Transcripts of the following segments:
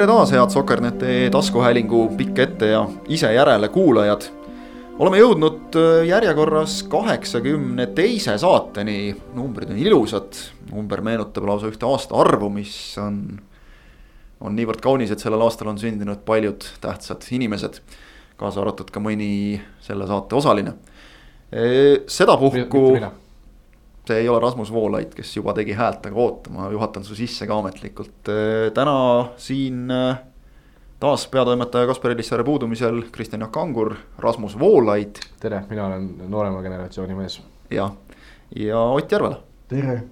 tere taas, head Sokkerneti taskuhäälingu pikk ette ja ise järele kuulajad. oleme jõudnud äh, järjekorras kaheksakümne teise saateni, numbrid on ilusad, number meenutab lausa ühte aastaarvu, mis on, on niivõrd kaunis, et sellel aastal on sündinud paljud tähtsad inimesed, kaasa arvatud ka mõni selle saate osaline. sedapuhku see ei ole Rasmus Voolaid, kes juba tegi häält, aga oota, ma juhatan su sisse ka ametlikult. täna siin taas peatoimetaja Kaspar Elissaare puudumisel Kristjan Jaak Kangur, Rasmus Voolaid. tere, mina olen noorema generatsiooni mees. jah, ja Ott Järvela. tere.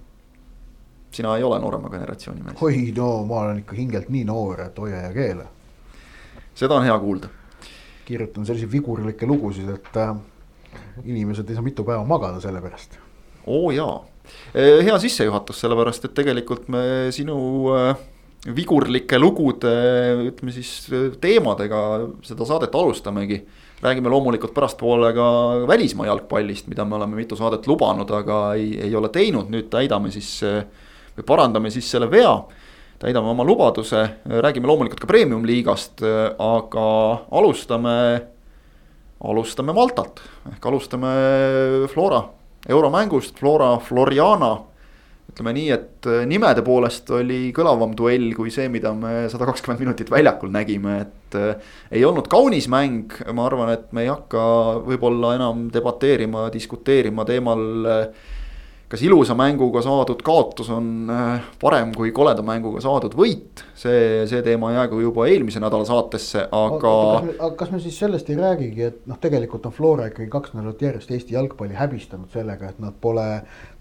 sina ei ole noorema generatsiooni mees. oi no ma olen ikka hingelt nii noor, et hoia ja keele. seda on hea kuulda. kirjutan selliseid vigurlikke lugusid, et äh, inimesed ei saa mitu päeva magada selle pärast oo jaa, eh, hea sissejuhatus, sellepärast et tegelikult me sinu eh, vigurlike lugude, ütleme siis teemadega seda saadet alustamegi. räägime loomulikult pärastpoole ka välismaa jalgpallist, mida me oleme mitu saadet lubanud, aga ei, ei ole teinud, nüüd täidame siis või parandame siis selle vea. täidame oma lubaduse, räägime loomulikult ka premium-liigast, aga alustame, alustame Maltalt ehk alustame Flora euromängust Flora Floriana. ütleme nii, et äh, nimede poolest oli kõlavam duell kui see, mida me sada kakskümmend minutit väljakul nägime, et äh,. ei olnud kaunis mäng, ma arvan, et me ei hakka võib-olla enam debateerima, diskuteerima teemal äh, kas ilusa mänguga saadud kaotus on äh, parem kui koleda mänguga saadud võit. see, see teema jäägu juba eelmise nädala saatesse, aga. aga kas me siis sellest ei räägigi, et noh, tegelikult on Flora ikkagi kaks nädalat järjest Eesti jalgpalli häbistanud sellega, et nad pole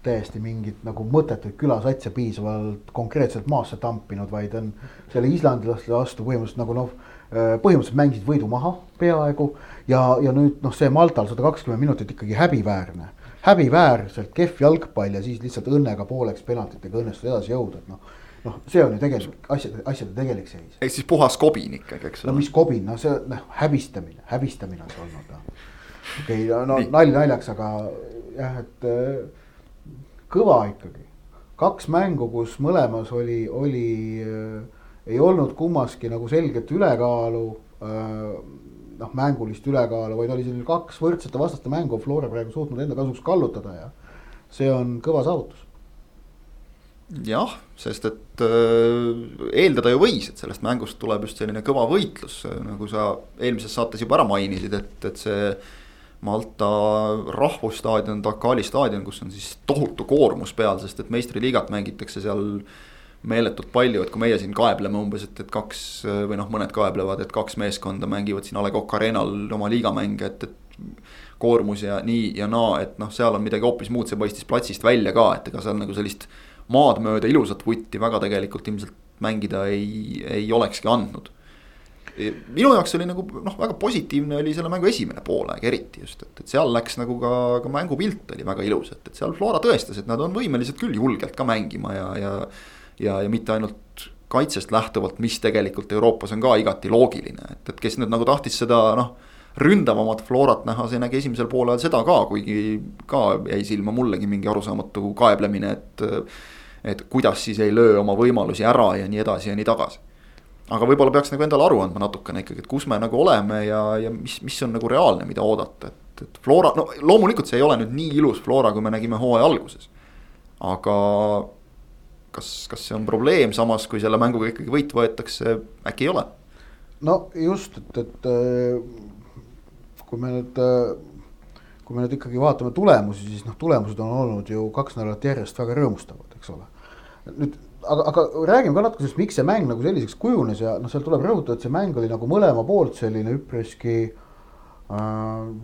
täiesti mingit nagu mõttetuid külasatse piisavalt konkreetselt maasse tampinud, vaid on selle islandlaste vastu põhimõtteliselt nagu noh äh, põhimõtteliselt mängisid võidu maha peaaegu ja, ja nüüd noh, see Maltal sada kakskümmend minutit ikkagi häbiväärne häbiväärselt kehv jalgpall ja siis lihtsalt õnnega pooleks penaltitega õnnestus edasi jõuda, et noh. noh, see on ju tegelikult asjade, asjade tegelik seis. ehk siis puhas kobin ikkagi, eks ole. no mis kobin, no see noh, häbistamine, häbistamine on see olnud noh. okei okay,, no nali naljaks, aga jah, et äh, kõva ikkagi. kaks mängu, kus mõlemas oli, oli äh,, ei olnud kummaski nagu selget ülekaalu äh, noh, mängulist ülekaalu, vaid oli selline kaks võrdsete vastaste mängu Flora praegu suutnud enda kasuks kallutada ja see on kõva saavutus. jah, sest et äh, eeldada ju võis, et sellest mängust tuleb just selline kõva võitlus, nagu sa eelmises saates juba ära mainisid, et, et see. Malta rahvusstaadion, Dakali staadion, kus on siis tohutu koormus peal, sest et meistriliigat mängitakse seal meeletult palju, et kui meie siin kaebleme umbes, et, et kaks või noh, mõned kaeblevad, et kaks meeskonda mängivad siin A Le Coq Arena'l oma liigamänge, et, et. koormus ja nii ja naa, et noh, seal on midagi hoopis muud, see paistis platsist välja ka, et ega seal nagu sellist. maad mööda ilusat vutti väga tegelikult ilmselt mängida ei, ei olekski andnud. minu jaoks oli nagu noh, väga positiivne oli selle mängu esimene poolaeg eriti just, et, et seal läks nagu ka, ka mängupilt oli väga ilus, et, et seal Flora tõestas, et nad on võimelised küll julgelt ka mängima ja, ja ja, ja mitte ainult kaitsest lähtuvalt, mis tegelikult Euroopas on ka igati loogiline, et, et kes nüüd nagu tahtis seda noh. ründavamat Florat näha, see nägi esimesel poolel seda ka, kuigi ka jäi silma mullegi mingi arusaamatu kaeblemine, et. et kuidas siis ei löö oma võimalusi ära ja nii edasi ja nii tagasi. aga võib-olla peaks nagu endale aru andma natukene ikkagi, et kus me nagu oleme ja, ja mis, mis on nagu reaalne, mida oodata, et, et Flora, no loomulikult see ei ole nüüd nii ilus Flora, kui me nägime hooaja alguses. aga kas, kas see on probleem, samas kui selle mänguga ikkagi võit võetakse, äkki ei ole? no just, et, et äh, kui me nüüd, äh, kui me nüüd ikkagi vaatame tulemusi, siis noh, tulemused on olnud ju kaks nädalat järjest väga rõõmustavad, eks ole. nüüd, aga, aga räägime ka natuke sellest, miks see mäng nagu selliseks kujunes ja noh, seal tuleb rõhutada, et see mäng oli nagu mõlema poolt selline üpriski äh,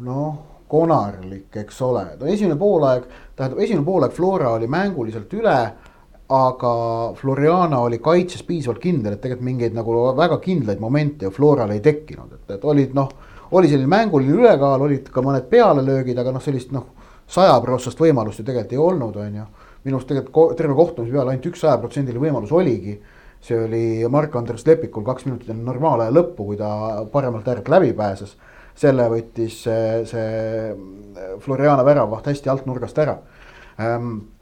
noh konarlik, eks ole, no esimene poolaeg, tähendab esimene poolaeg Flora oli mänguliselt üle aga Floriana oli kaitses piisavalt kindel, et tegelikult mingeid nagu väga kindlaid momente ju Floral ei tekkinud, et, et olid noh. oli selline mänguline ülekaal, olid ka mõned pealelöögid, aga noh, sellist noh, sajaprotsest võimalust ju tegelikult ei olnud, on ju. minu arust tegelikult terve kohtumise peale ainult üks sajaprotsendiline võimalus oligi. see oli Mark-Andres Lepikul kaks minutit enne normaalaja lõppu, kui ta paremalt äärelt läbi pääses. selle võttis see, see Floriana väravaht hästi alt nurgast ära ähm,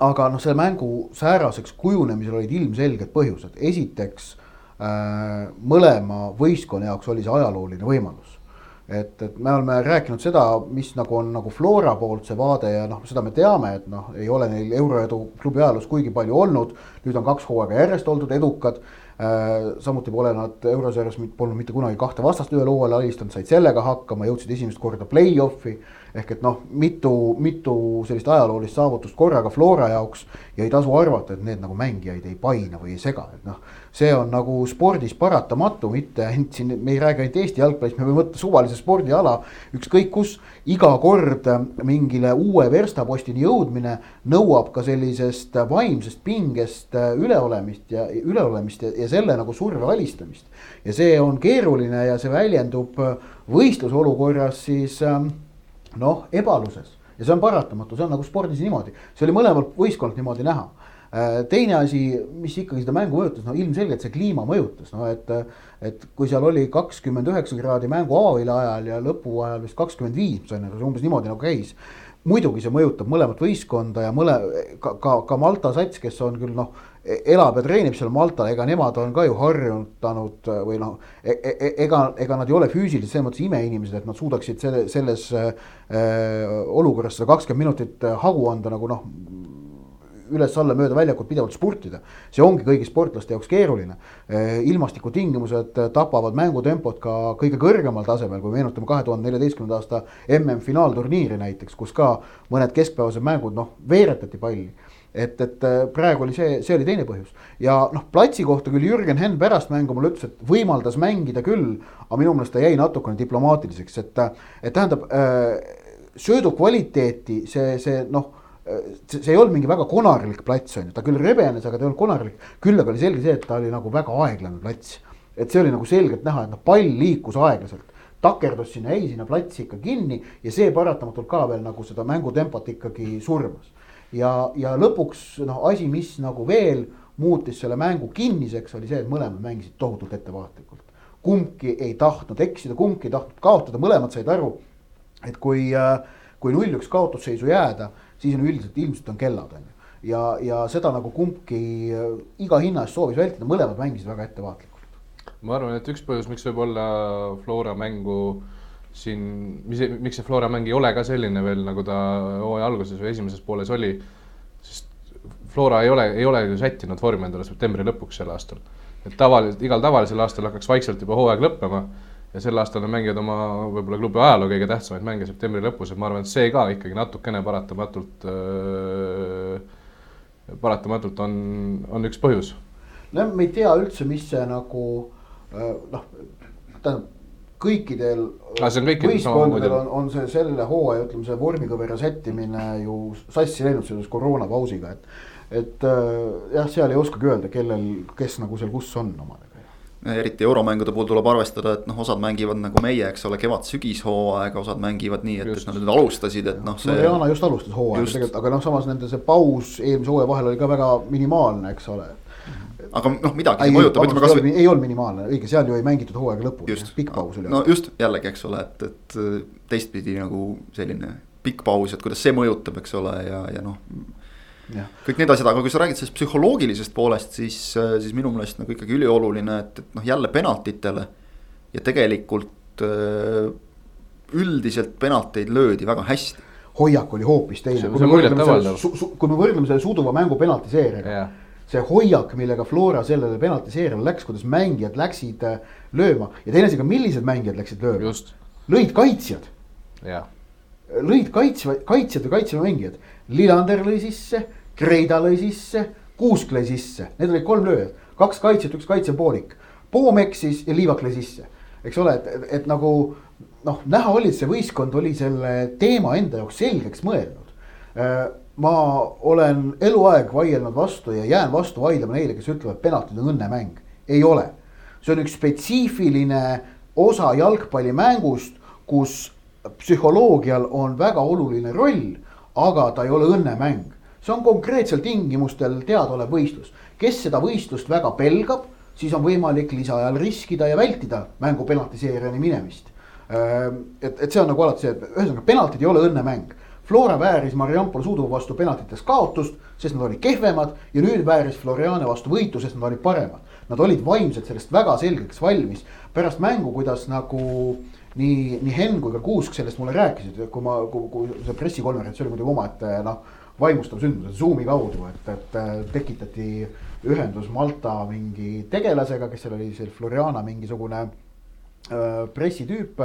aga noh, selle mängu sääraseks kujunemisel olid ilmselged põhjused, esiteks mõlema võistkonna jaoks oli see ajalooline võimalus et, et me oleme rääkinud seda, mis nagu on nagu Flora poolt see vaade ja noh, seda me teame, et noh, ei ole neil euroedu klubi ajaloos kuigi palju olnud. nüüd on kaks hooaega järjest oldud edukad äh,. samuti pole nad eurosarjas polnud mitte kunagi kahte vastast ühel hooajal alistanud, said sellega hakkama, jõudsid esimest korda play-off'i ehk et noh, mitu, mitu sellist ajaloolist saavutust korraga Flora jaoks ja ei tasu arvata, et need nagu mängijaid ei paina või ei sega, et noh. see on nagu spordis paratamatu, mitte ainult siin, me ei räägi ainult Eesti jalgpallist, me võime võtta suvalise spordiala ükskõik kus. iga kord mingile uue verstapostini jõudmine nõuab ka sellisest vaimsest pingest üleolemist ja üleolemist ja, ja selle nagu surve alistamist. ja see on keeruline ja see väljendub võistlusolukorras siis äh, noh, ebaluses. Ja see on paratamatu, see on nagu spordis niimoodi, see oli mõlemalt võistkonnalt niimoodi näha. Äh, teine asi, mis ikkagi seda mängu mõjutas, no ilmselgelt see kliima mõjutas, no et, et kui seal oli kakskümmend üheksa kraadi mängu avavile ajal ja lõpu ajal vist kakskümmend viis, sain aru, see umbes niimoodi nagu käis. muidugi see mõjutab mõlemat võistkonda ja mõle, ka, ka, ka Malta sats, kes on küll noh elab ja treenib seal Maltal, ega nemad on ka ju harjutanud äh, või noh e, e, e, ega, ega nad ei ole füüsiliselt selles mõttes imeinimesed, et nad suudaksid selle, selles äh, olukorras seda kakskümmend minutit äh, hagu anda nagu noh üles-alla mööda väljakut pidevalt spurtida. see ongi kõigi sportlaste jaoks keeruline. Äh, ilmastikutingimused tapavad mängutempot ka kõige kõrgemal tasemel, kui meenutame kahe tuhande neljateistkümnenda aasta MM-finaalturniiri näiteks, kus ka mõned keskpäevased mängud noh, veeretati palli et, et äh, praegu oli see, see oli teine põhjus ja noh, platsi kohta küll Jürgen Henn pärast mängu mulle ütles, et võimaldas mängida küll, aga minu meelest ta jäi natukene diplomaatiliseks, et, et tähendab äh, söödu kvaliteeti see, see noh see, see ei olnud mingi väga konarlik plats on ju, ta küll rebenes, aga ta ei olnud konarlik. küll aga oli selge see, et ta oli nagu väga aeglane plats. et see oli nagu selgelt näha, et noh, pall liikus aeglaselt takerdus sinna, jäi sinna platsi ikka kinni ja see paratamatult ka veel nagu seda mängutempot ikkagi surmas ja, ja lõpuks noh, asi, mis nagu veel muutis selle mängu kinniseks, oli see, et mõlemad mängisid tohutult ettevaatlikult. kumbki ei tahtnud eksida, kumbki ei tahtnud kaotada, mõlemad said aru, et kui, äh, kui null-üks kaotusseisu jääda, siis on üldiselt ilmselt on kellad, on ju. ja, ja seda nagu kumbki äh, iga hinna eest soovis vältida, mõlemad mängisid väga ettevaatlikult. ma arvan, et üks põhjus, miks võib-olla Flora mängu äh, siin, mis, miks see Flora mäng ei ole ka selline veel, nagu ta hooaja alguses või esimeses pooles oli, sest Flora ei ole, ei ole ju sättinud vormi endale septembri lõpuks sel aastal. et tavaliselt, igal tavalisel aastal hakkaks vaikselt juba hooaeg lõppema ja sel aastal nad mängivad oma võib-olla klubi ajaloo kõige tähtsamaid mänge septembri lõpus, et ma arvan, et see ka ikkagi natukene paratamatult äh,, paratamatult on, on üks põhjus. no me ei tea üldse, mis see nagu äh, noh, tähendab kõikidel võistkondadel on, on see selle hooaja, ütleme see vormikõvera sättimine ju sassi läinud seoses koroonapausiga, et. et äh, jah, seal ei oskagi öelda, kellel, kes nagu seal kus on omadega eriti euromängude puhul tuleb arvestada, et noh, osad mängivad nagu meie, eks ole, kevad-sügishooaega, osad mängivad nii, et, et nad nüüd alustasid, et noh. see. Mariana just alustas hooaega tegelikult, aga noh, samas nende see paus eelmise hooaja vahel oli ka väga minimaalne, eks ole aga noh, midagi ei, mõjutab, ütleme kasvõi. ei olnud minimaalne, õige, seal ju ei mängitud hooaega lõpuni, pikk paus oli. no just jällegi, eks ole, et, et teistpidi nagu selline pikk paus, et kuidas see mõjutab, eks ole, ja, ja noh. kõik need asjad, aga kui sa räägid sellest psühholoogilisest poolest, siis, siis minu meelest nagu ikkagi ülioluline, et, et noh, jälle penaltitele. ja tegelikult üldiselt penalteid löödi väga hästi hoiak oli hoopis teine. kui me võrdleme selle, suduva mängu penaltiseeriaga yeah see hoiak, millega Flora sellele penaltiseeriale läks, kuidas mängijad läksid äh, lööma ja teine asi ka, millised mängijad läksid lööma. lõid kaitsjad. lõid kaitsva, kaitsjad ja kaitsemängijad. Lillander lõi sisse, Kreida lõi sisse, Kuusk lõi sisse, need olid kolm lööjat, kaks kaitsjat, üks kaitsepoolik. Poom eksis ja Liivak lõi sisse, eks ole, et, et, et nagu noh, näha oli, et see võistkond oli selle teema enda jaoks selgeks mõelnud äh, ma olen eluaeg vaielnud vastu ja jään vastu vaidlema neile, kes ütlevad, penaltid on õnnemäng. ei ole. see on üks spetsiifiline osa jalgpallimängust, kus psühholoogial on väga oluline roll, aga ta ei ole õnnemäng. see on konkreetsel tingimustel teadaolev võistlus. kes seda võistlust väga pelgab, siis on võimalik lisaajal riskida ja vältida mängu penaltiseerijani minemist. et, et see on nagu alati see, ühesõnaga penaltid ei ole õnnemäng Flora vääris Mariampol Sudu vastu penaltites kaotust, sest nad olid kehvemad ja nüüd vääris Floriane vastu võitu, sest nad olid paremad. nad olid vaimselt sellest väga selgeks valmis. pärast mängu, kuidas nagu nii, nii Henn kui ka Kuusk sellest mulle rääkisid, kui ma, kui, kui see pressikonverents oli muidugi omaette noh, vaimustav sündmus, Zoomi kaudu, et, et tekitati ühendus Malta mingi tegelasega, kes seal oli, see Floriana mingisugune äh, pressitüüp.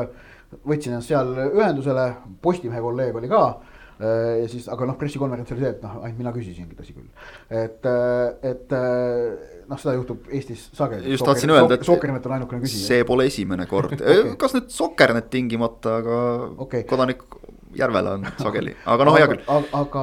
võtsin ennast seal ühendusele, Postimehe kolleeg oli ka äh, ja siis, aga noh, pressikonverents oli see, et noh, ainult mina küsisingi, tõsi küll. et, äh, et noh, seda juhtub Eestis sageli. just tahtsin öelda, et Sokkernet on ainukene küsija. see pole esimene kord okay., kas nüüd Sokkernet tingimata, aga okay. kodanik Järvela on sageli, aga noh, hea küll. aga,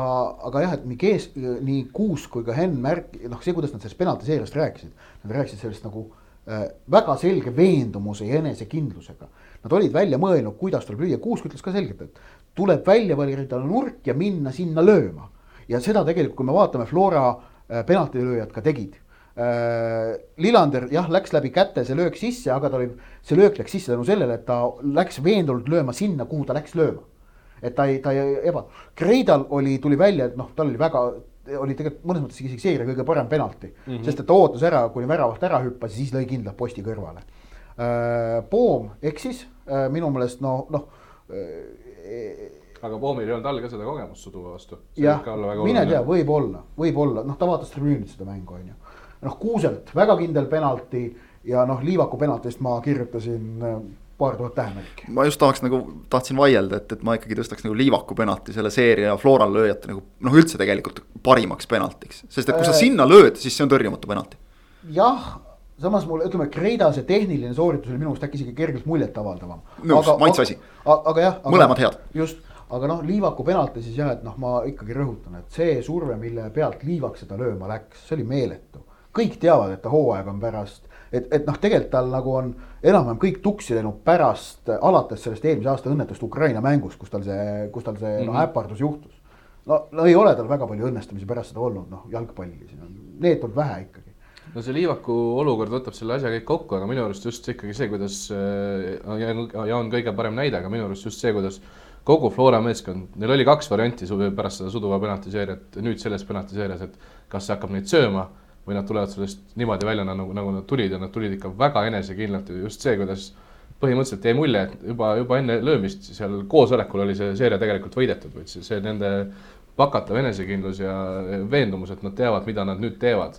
aga jah, et nii Kees, nii Kuus kui ka Henn märk-, noh, see, kuidas nad sellest penaltiseeriast rääkisid, nad rääkisid sellest nagu äh, väga selge veendumuse ja enesekindlusega. Nad olid välja mõelnud, kuidas tuleb lüüa, Kuusk ütles ka selgelt, et tuleb välja valida nurk ja minna sinna lööma. ja seda tegelikult, kui me vaatame, Flora äh, penaltilööjad ka tegid äh,. Lillander jah, läks läbi käte see löök sisse, aga ta oli, see löök läks sisse tänu sellele, et ta läks veendunult lööma sinna, kuhu ta läks lööma et ta ei, ta ei eba, Kreidal oli, tuli välja, et noh, tal oli väga, oli tegelikult mõnes mõttes isegi seeria kõige parem penalti mm. -hmm. sest et ta ootas ära, kuni väravast ära hüppas ja siis lõi kindlalt posti kõrvale äh,. Poom eksis minu meelest no, noh. Aga Poomil ei olnud all ka seda kogemust Suduva vastu. jah, mine tea, võib-olla, võib-olla, noh, ta vaatas tribüünilt seda mängu, on ju. noh, Kuuselt väga kindel penalti ja noh, Liivaku penaltist ma kirjutasin äh, paar tuhat tähemärki. ma just tahaks nagu, tahtsin vaielda, et, et ma ikkagi tõstaks nagu Liivaku penalti selle seeria Floral lööjate nagu noh, üldse tegelikult parimaks penaltiks. sest et kui sa äh, sinna lööd, siis see on tõrjumatu penalti. jah, samas mulle ütleme, Kreida see tehniline sooritus oli minu arust äkki isegi kergelt muljetavaldavam. nõus, maitse asi. aga jah. mõlemad head. just, aga noh, Liivaku penalti siis jah, et noh, ma ikkagi rõhutan, et see surve, mille pealt Liivak seda lööma läks, see oli meeletu. kõik teavad, et ta hooaeg on pärast et, et noh, tegelikult tal nagu on enam-vähem kõik tuksi läinud pärast, alates sellest eelmise aasta õnnetust Ukraina mängus, kus tal see, kus tal see mm -hmm. noh, mhm. äpardus juhtus. no, no ei ole tal väga palju õnnestumisi pärast seda olnud, noh jalgpalli, need on vähe ikkagi no see Liivaku olukord võtab selle asja kõik kokku, aga minu arust just ikkagi see, kuidas äh, ja on kõige parem näide, aga minu arust just see, kuidas kogu Flora meeskond, neil oli kaks varianti pärast seda Suduva penaltiseeriat, nüüd selles penaltiseerias, et kas see hakkab neid sööma või nad tulevad sellest niimoodi välja nagu, nagu nad tulid ja nad tulid ikka väga enesekindlalt ja just see, kuidas põhimõtteliselt jäi mulje, et juba, juba enne löömist seal koosolekul oli see seeria tegelikult võidetud, vaid see, see nende pakatav enesekindlus ja veendumus, et nad teavad, mida nad nüüd teevad.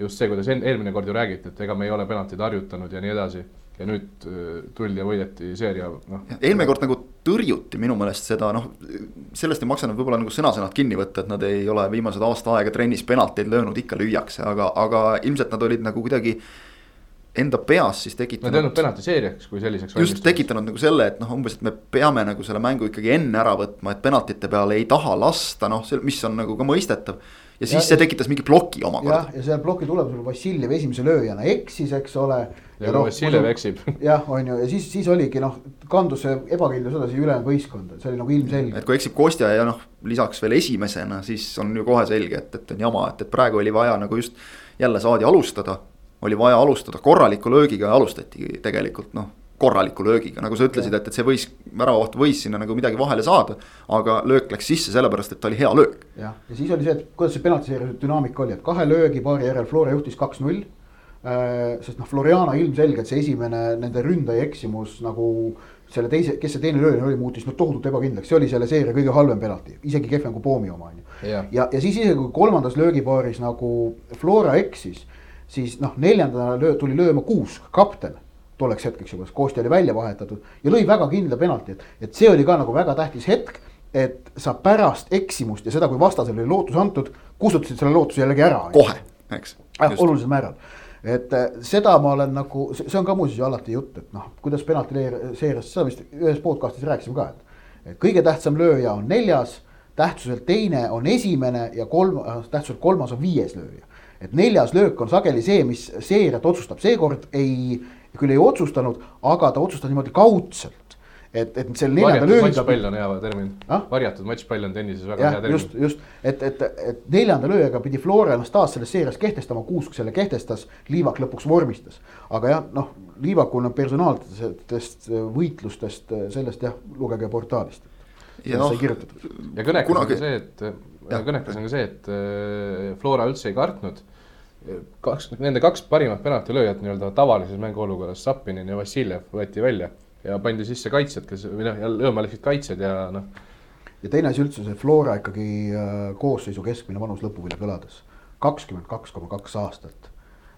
Just see, kuidas eelmine kord ju räägiti, et ega me ei ole penaltid harjutanud ja nii edasi ja nüüd äh, tuldi ja võideti seeria, noh. eelmine kord nagu tõrjuti minu meelest seda noh, sellest ei maksa nüüd võib-olla nagu sõna-sõnalt kinni võtta, et nad ei ole viimased aasta aega trennis penalteid löönud, ikka lüüakse, aga, aga ilmselt nad olid nagu kuidagi enda peas siis tekitanud. Nad ei olnud penaltiseerijaks kui selliseks. just tekitanud nagu selle, et noh, umbes, et me peame nagu selle mängu ikkagi enne ära võtma, et penaltite peale ei taha lasta, noh, mis on nagu ka mõistetav ja siis ja, see tekitas mingi ploki omakorda. ja seal ploki tulemusel Vassiljev esimese lööjana eksis, eks ole. ja, ja no, Vassiljev eksib. jah, on ju, ja siis, siis oligi noh, kandus see ebakindlus edasi ülejäänud võistkonda, see oli nagu ilmselge. et kui eksib Kostja ja noh, lisaks veel esimesena, siis on ju kohe selge, et, et on jama, et, et praegu oli vaja nagu just jälle saadi alustada. oli vaja alustada korraliku löögiga ja alustatigi tegelikult noh korraliku löögiga, nagu sa ütlesid, et, et see võis, väravaht võis sinna nagu midagi vahele saada. aga löök läks sisse sellepärast, et ta oli hea löök. jah, ja siis oli see, et kuidas see penaltiseeria dünaamika oli, et kahe löögi paari järel Flora juhtis kaks-null. Äh, sest noh, Floriana ilmselgelt see esimene nende ründaja eksimus nagu selle teise, kes see teine lööja oli, muutis no tohutult ebakindlaks, see oli selle seeria kõige halvem penalti, isegi kehvem kui Poomi oma on ju. ja, ja, ja siis isegi kui kolmandas löögipaaris nagu Flora eksis, siis noh, neljandana löö, tuli lööma Kuusk, kapten tolleks hetkeks juba, Kostja oli välja vahetatud ja lõi väga kindla penalti, et, et see oli ka nagu väga tähtis hetk. et sa pärast eksimust ja seda, kui vastasel oli lootus antud, kustutasid selle lootuse jällegi ära. kohe, eks. jah, olulisel määral et äh, seda ma olen nagu, see on ka muuseas ju alati jutt, et noh, kuidas penalti seerias, seda vist ühes podcast'is rääkisime ka, et. et kõige tähtsam lööja on neljas, tähtsuselt teine on esimene ja kolm, tähtsuselt kolmas on viies lööja. et neljas löök on sageli see, mis seeriat otsustab, seekord ei küll ei otsustanud, aga ta otsustas niimoodi kaudselt. et, et selle neljanda löögi. matšpall on hea termin ah?, varjatud matšpall on tennises väga ja, hea termin. just, just, et, et, et neljanda lööjaga pidi Flora ennast taas selles seerias kehtestama, Kuusk selle kehtestas, Liivak lõpuks vormistas. aga jah, noh, Liivakul on personaalsetest võitlustest, sellest jah, lugege portaalist. ja noh, ja kõnekas kunagi... on ka see, et, kõnekas on ka see, et Flora üldse ei kartnud kaks, nende kaks parimat penaltilööjat nii-öelda tavalises mänguolukorras, Sapinin ja Vassiljev võeti välja ja pandi sisse kaitsjad, kes või noh, ja lööma läksid kaitsjad ja noh. ja teine asi üldse see Flora ikkagi äh, koosseisu keskmine vanus lõpuvile kõlades, kakskümmend kaks koma kaks aastat.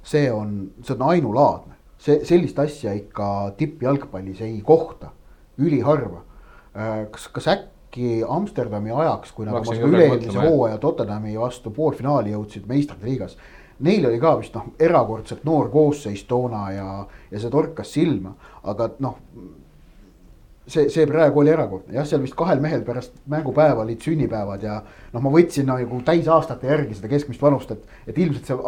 see on, see on ainulaadne, see sellist asja ikka tippjalgpallis ei kohta, üliharva. Äh, kas, kas äkki Amsterdami ajaks, kui nad oma üle-eelmise hooaja Tottenhami vastu poolfinaali jõudsid meistrite liigas neil oli ka vist noh, erakordselt noor koosseis toona ja, ja see torkas silma, aga noh. see, see praegu oli erakordne, jah, seal vist kahel mehel pärast mängupäeva olid sünnipäevad ja noh, ma võtsin nagu täisaastate järgi seda keskmist vanust, et, et ilmselt see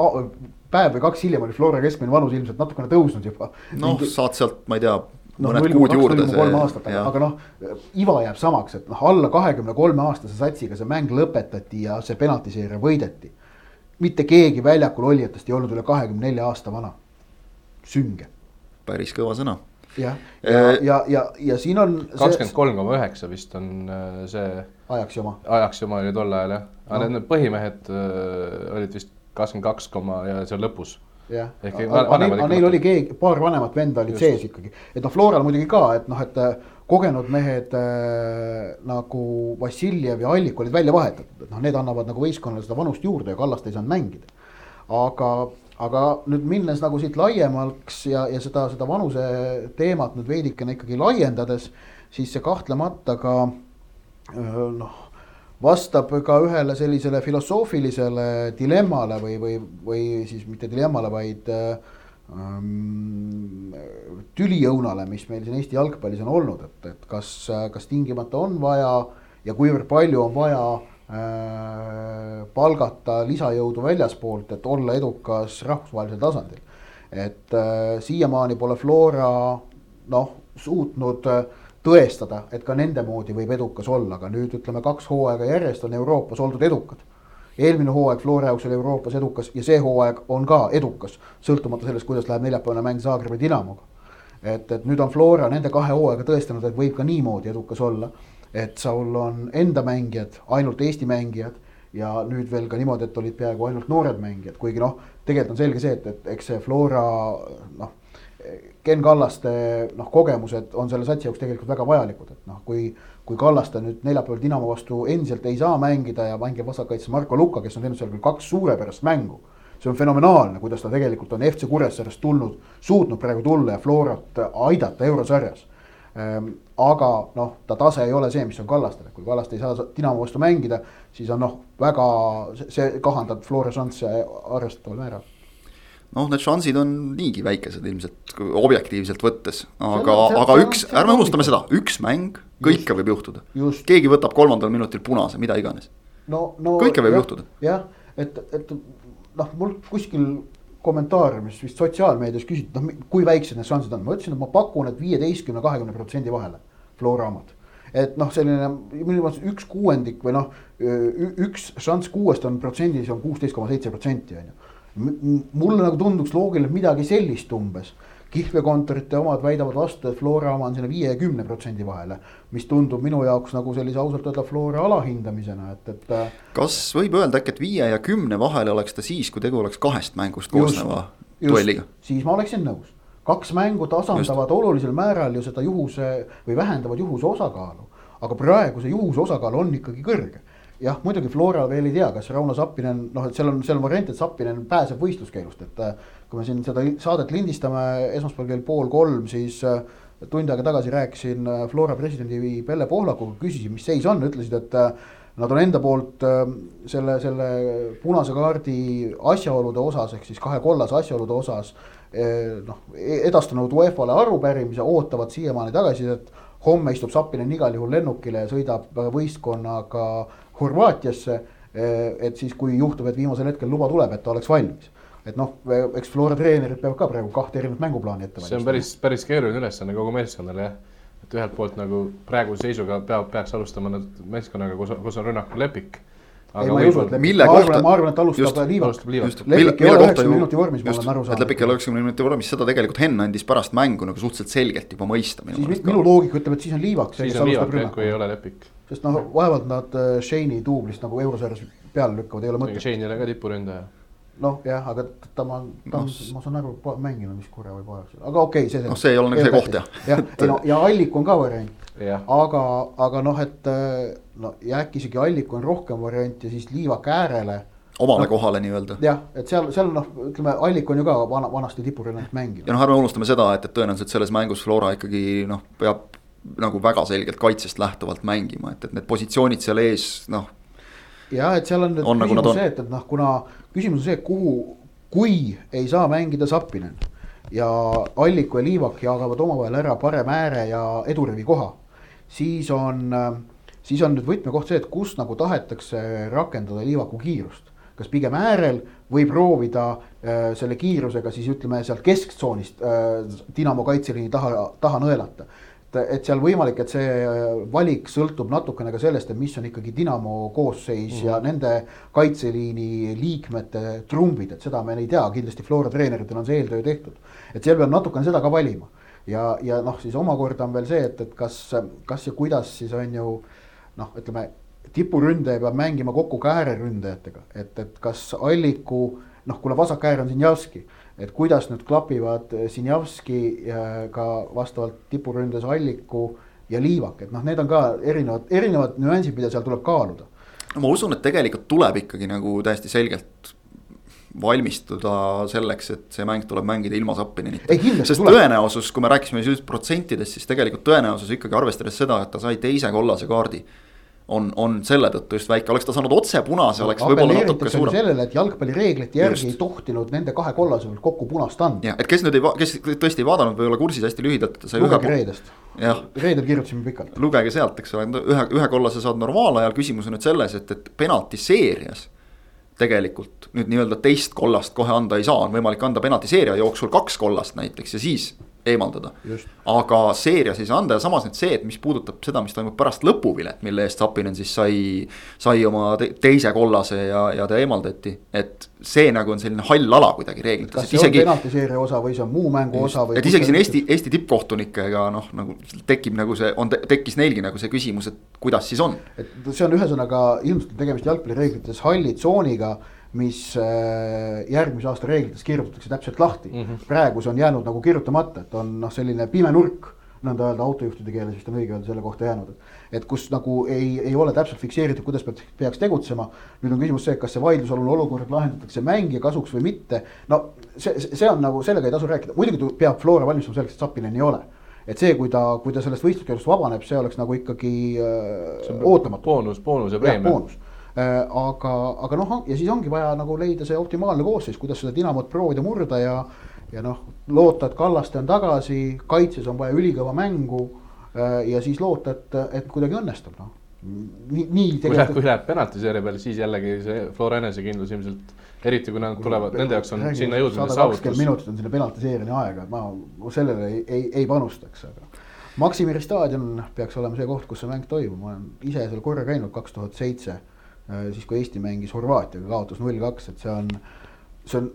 päev või kaks hiljem oli Flora keskmine vanus ilmselt natukene tõusnud juba. noh Mingi..., saad sealt, ma ei tea no, mõned kuud juurde. kolm aastat, aga, aga noh, iva jääb samaks, et noh, alla kahekümne kolme aastase satsiga see mäng lõpetati ja see penaltiseeria võideti mitte keegi väljakul olijatest ei olnud üle kahekümne nelja aasta vana. sünge. päris kõva sõna. jah, ja, ja, ja, ja, ja siin on. kakskümmend kolm koma üheksa vist on äh, see. ajaks joma. ajaks joma oli tol ajal jah, aga no. need põhimehed äh, olid vist kakskümmend kaks koma ja seal lõpus jah, aga neil, neil oli keegi, paar vanemat venda olid Just. sees ikkagi, et noh, Floral muidugi ka, et noh, et kogenud mehed äh, nagu Vassiljev ja Allik olid välja vahetatud, et noh, need annavad nagu võistkonnale seda vanust juurde ja Kallast ei saanud mängida. aga, aga nüüd minnes nagu siit laiemaks ja, ja seda, seda vanuse teemat nüüd veidikene ikkagi laiendades, siis see kahtlemata ka äh, noh, vastab ka ühele sellisele filosoofilisele dilemmale või, või, või siis mitte dilemmale, vaid äh, tüliõunale, mis meil siin Eesti jalgpallis on olnud, et, et kas, kas tingimata on vaja ja kuivõrd palju on vaja äh, palgata lisajõudu väljaspoolt, et olla edukas rahvusvahelisel tasandil. et äh, siiamaani pole Flora noh, suutnud äh, tõestada, et ka nende moodi võib edukas olla, aga nüüd ütleme, kaks hooaega järjest on Euroopas oldud edukad eelmine hooaeg Flora jaoks oli Euroopas edukas ja see hooaeg on ka edukas, sõltumata sellest, kuidas läheb neljapäevane mäng Zagrebi Dinamoga. et, et nüüd on Flora nende kahe hooaega tõestanud, et võib ka niimoodi edukas olla. et sul on enda mängijad, ainult Eesti mängijad ja nüüd veel ka niimoodi, et olid peaaegu ainult noored mängijad, kuigi noh, tegelikult on selge see, et, et eks see Flora noh Ken Kallaste noh, kogemused on selle satsi jaoks tegelikult väga vajalikud, et noh, kui kui Kallaste nüüd neljapäeval Dinamo vastu endiselt ei saa mängida ja mängib vasakkaitses Marko Luka, kes on teinud seal küll kaks suurepärast mängu. see on fenomenaalne, kuidas ta tegelikult on FC Kuressaarest tulnud, suutnud praegu tulla ja Florat aidata eurosarjas ehm,. aga noh, ta tase ei ole see, mis on Kallastel, kui Kallaste ei saa Dinamo vastu mängida, siis on noh, väga, see kahandab Flora šansse arvestataval määral noh, need šansid on niigi väikesed ilmselt objektiivselt võttes, aga, aga üks, ärme unustame seda, üks mäng, kõike võib juhtuda. keegi võtab kolmandal minutil punase, mida iganes no, no. kõike võib jah, juhtuda. jah, et, et noh, mul kuskil kommentaariumis vist sotsiaalmeedias küsiti, noh kui väiksed need šansid on, ma ütlesin, et ma pakun, et viieteistkümne, kahekümne protsendi vahele. Flora omad, et noh, selline minu meelest üks kuuendik või noh, üks šanss kuuest on protsendis on kuusteist koma seitse protsenti on ju mulle nagu tunduks loogiline midagi sellist umbes. kihlvekontorite omad väidavad vastu, et Flora oma on sinna viie ja kümne protsendi vahele. mis tundub minu jaoks nagu sellise ausalt öelda Flora alahindamisena, et, et. Äh, kas võib öelda äkki, et viie ja kümne vahele oleks ta siis, kui tegu oleks kahest mängust koosneva duelliga? siis ma oleksin nõus kaks mängu tasandavad just. olulisel määral ju seda juhuse või vähendavad juhuse osakaalu. aga praegu see juhuse osakaal on ikkagi kõrge jah, muidugi Flora veel ei tea, kas Rauno Sappinen, noh, et seal on, seal on variant, et Sappinen pääseb võistluskeelust, et. Äh, kui me siin seda saadet lindistame esmaspäeval kell pool kolm, siis äh, tund aega tagasi rääkisin äh, Flora presidendi Pelle Pohlakuga, küsisin, mis seis on, ütlesid, et. Nad on enda poolt selle, selle punase kaardi asjaolude osas ehk siis kahe kollase asjaolude osas. noh, edastanud UEFA-le arupärimise, ootavad siiamaani tagasisidet homme istub Sappinen igal juhul lennukile ja sõidab võistkonnaga Horvaatiasse. Eh, et siis, kui juhtub, et viimasel hetkel luba tuleb, et ta oleks valmis et noh, eks Flora treenerid peavad ka praegu kahte erinevat mänguplaani ette valmistama. see on päris, päris keeruline ülesanne kogu meeskonnale jah. et ühelt poolt nagu praeguse seisuga peab, peaks alustama nad meeskonnaga, kus, kus on rünnakul Lepik. ei, ma ei usu, et Lepik, ma arvan, ma arvan, et alustab Liivak. Lepik ei ole üheksakümne minuti vormis, ma olen aru saanud. Lepik ei ole üheksakümne minuti vormis, seda tegelikult Henn andis pärast mängu nagu suhteliselt selgelt juba mõista. siis minu loogika ütleb, et siis on Liivak. siis on Liivak, kui ei ole Lepik sest noh, vaevalt nad äh, Shane'i duublist nagu eurosarjas peale lükkavad, ei ole mõtet. Shane ei ole ka tipuründaja. noh, jah, aga ta ma, ta on no,, ma saan aru, mänginud vist korra või paar, aga okei okay,, see. noh, see ei ole nagu see koht jah. jah, ei no ja Allik on ka variant, aga, aga noh, et no ja äkki isegi Allik on rohkem variante siis Liivak äärele omale no, kohale nii-öelda. jah, et seal, seal noh, ütleme, Allik on ju ka vana, vanasti tipurünnakut mänginud. ja noh, ärme unustame seda, et, et tõenäoliselt selles mängus Flora ikkagi noh, peab nagu väga selgelt kaitsest lähtuvalt mängima, et, et need positsioonid seal ees, noh. ja et seal on on, nagu küsimus nagu see, et, et noh, kuna küsimus on see, kuhu, kui ei saa mängida Zappinen ja Alliku ja Liivak jagavad omavahel ära parem ääre ja edurivi koha, siis on, siis on nüüd võtmekoht see, et kus nagu tahetakse rakendada Liivaku kiirust kas pigem äärel või proovida äh, selle kiirusega siis ütleme sealt kesktsoonist äh, Dinamo kaitseliini taha, taha nõelata. Et seal võimalik, et see äh, valik sõltub natukene ka sellest, et mis on ikkagi Dinamo koosseis mm -hmm. ja mhm. nende kaitseliini liikmete trumbid, et seda me ei tea, kindlasti Flora treeneritel on see eeltöö tehtud. et seal peab natukene seda ka valima ja, ja noh, siis omakorda on veel see, et, et kas, kas ja kuidas siis on ju noh, ütleme tipuründaja peab mängima kokku ka ääreründajatega, et, et kas Alliku noh, kuna vasak äär on Sinjavski, et kuidas nüüd klapivad Sinjavski ka vastavalt tipuründes Alliku ja Liivak, et noh, need on ka erinevad, erinevad nüansid, mida seal tuleb kaaluda. no ma usun, et tegelikult tuleb ikkagi nagu täiesti selgelt valmistuda selleks, et see mäng tuleb mängida ilma Zappinenita. sest tuleb. tõenäosus, kui me rääkisime just protsentidest, siis tegelikult tõenäosus ikkagi arvestades seda, et ta sai teise kollase kaardi on, on selle tõttu just väike, oleks ta saanud otse punase, oleks võib-olla natuke suurem. sellele, et jalgpallireeglite järgi just. ei tohtinud nende kahe kollase pealt kokku punast anda. jah, et kes nüüd ei, kes tõesti ei vaadanud või ei ole kursis hästi lühidalt, lugege ühe. reedest. reedel kirjutasime pikalt. lugege sealt, eks ole, ühe, ühe kollase saad normaalajal, küsimus on nüüd selles, et, et penaltiseerias tegelikult nüüd nii-öelda teist kollast kohe anda ei saa, on võimalik anda penaltiseeria jooksul kaks kollast näiteks ja siis eemaldada. aga seerias ei saa anda ja samas nüüd see, et mis puudutab seda, mis toimub pärast lõpuvilet, mille eest Sapinen siis sai, sai oma te teise kollase ja, ja ta eemaldati. et see nagu on selline hall ala kuidagi reeglites. kas see isegi, on penaltiseeria osa või see on muu mängu just, osa või? et isegi siin Eesti, Eesti tippkohtunikega noh, nagu tekib nagu see, on, tekkis neilgi nagu see küsimus, et kuidas siis on. et see on ühesõnaga ilmselt tegemist jalgpallireeglites halli tsooniga mis äh, järgmise aasta reeglites kirjutatakse täpselt lahti mm. -hmm. praegu see on jäänud nagu kirjutamata, et on noh, selline pime nurk, nõnda öelda autojuhtide keeles vist on õige öelda selle kohta jäänud. et kus nagu ei, ei ole täpselt fikseeritud, kuidas peab, peaks tegutsema. nüüd on küsimus see, kas see vaidlusalune olukord lahendatakse mängija kasuks või mitte. no see, see on nagu, sellega ei tasu rääkida, muidugi peab Flora valmistuma selleks, et Sapinen ei ole et see, kui ta, kui ta sellest võistluskeelust vabaneb, see oleks nagu ikkagi äh, ootamatu. boonus, boonus ja preemia Äh, aga, aga noh, ja siis ongi vaja nagu leida see optimaalne koosseis, kuidas seda Dinamot proovida murda ja. ja noh, loota, et Kallaste on tagasi, kaitses on vaja ülikõva mängu. Äh, ja siis loota, et, et kuidagi õnnestub, noh nii, nii. läheb, kui läheb penaltiseeria peale, siis jällegi see Flora enesekindlus ilmselt, eriti kui nad tulevad, nende jaoks on sinna jõudmine saavutus. minutit on sinna penaltiseeriani aega, et ma sellele ei, ei, ei panustaks, aga. Maksimiiri staadion peaks olema see koht, kus see mäng toimub, ma olen ise seal korra käinud, kaks tuhat seitse Äh, siis kui Eesti mängis Horvaatiaga, kaotas null kaks, et see on. see on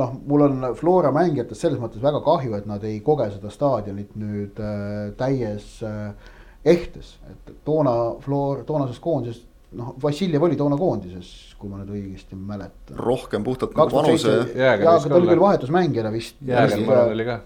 noh, mul on Flora mängijatest selles mõttes väga kahju, et nad ei koge seda staadionit nüüd äh, täies äh, ehtes, et toona Flora, toonases koondises noh, Vassiljev oli toona koondises, kui ma nüüd õigesti mäletan. rohkem puhtalt nagu vanuse. jaa, aga ta oli küll vahetusmängijana vist. Jääger, ma arvan, oli ka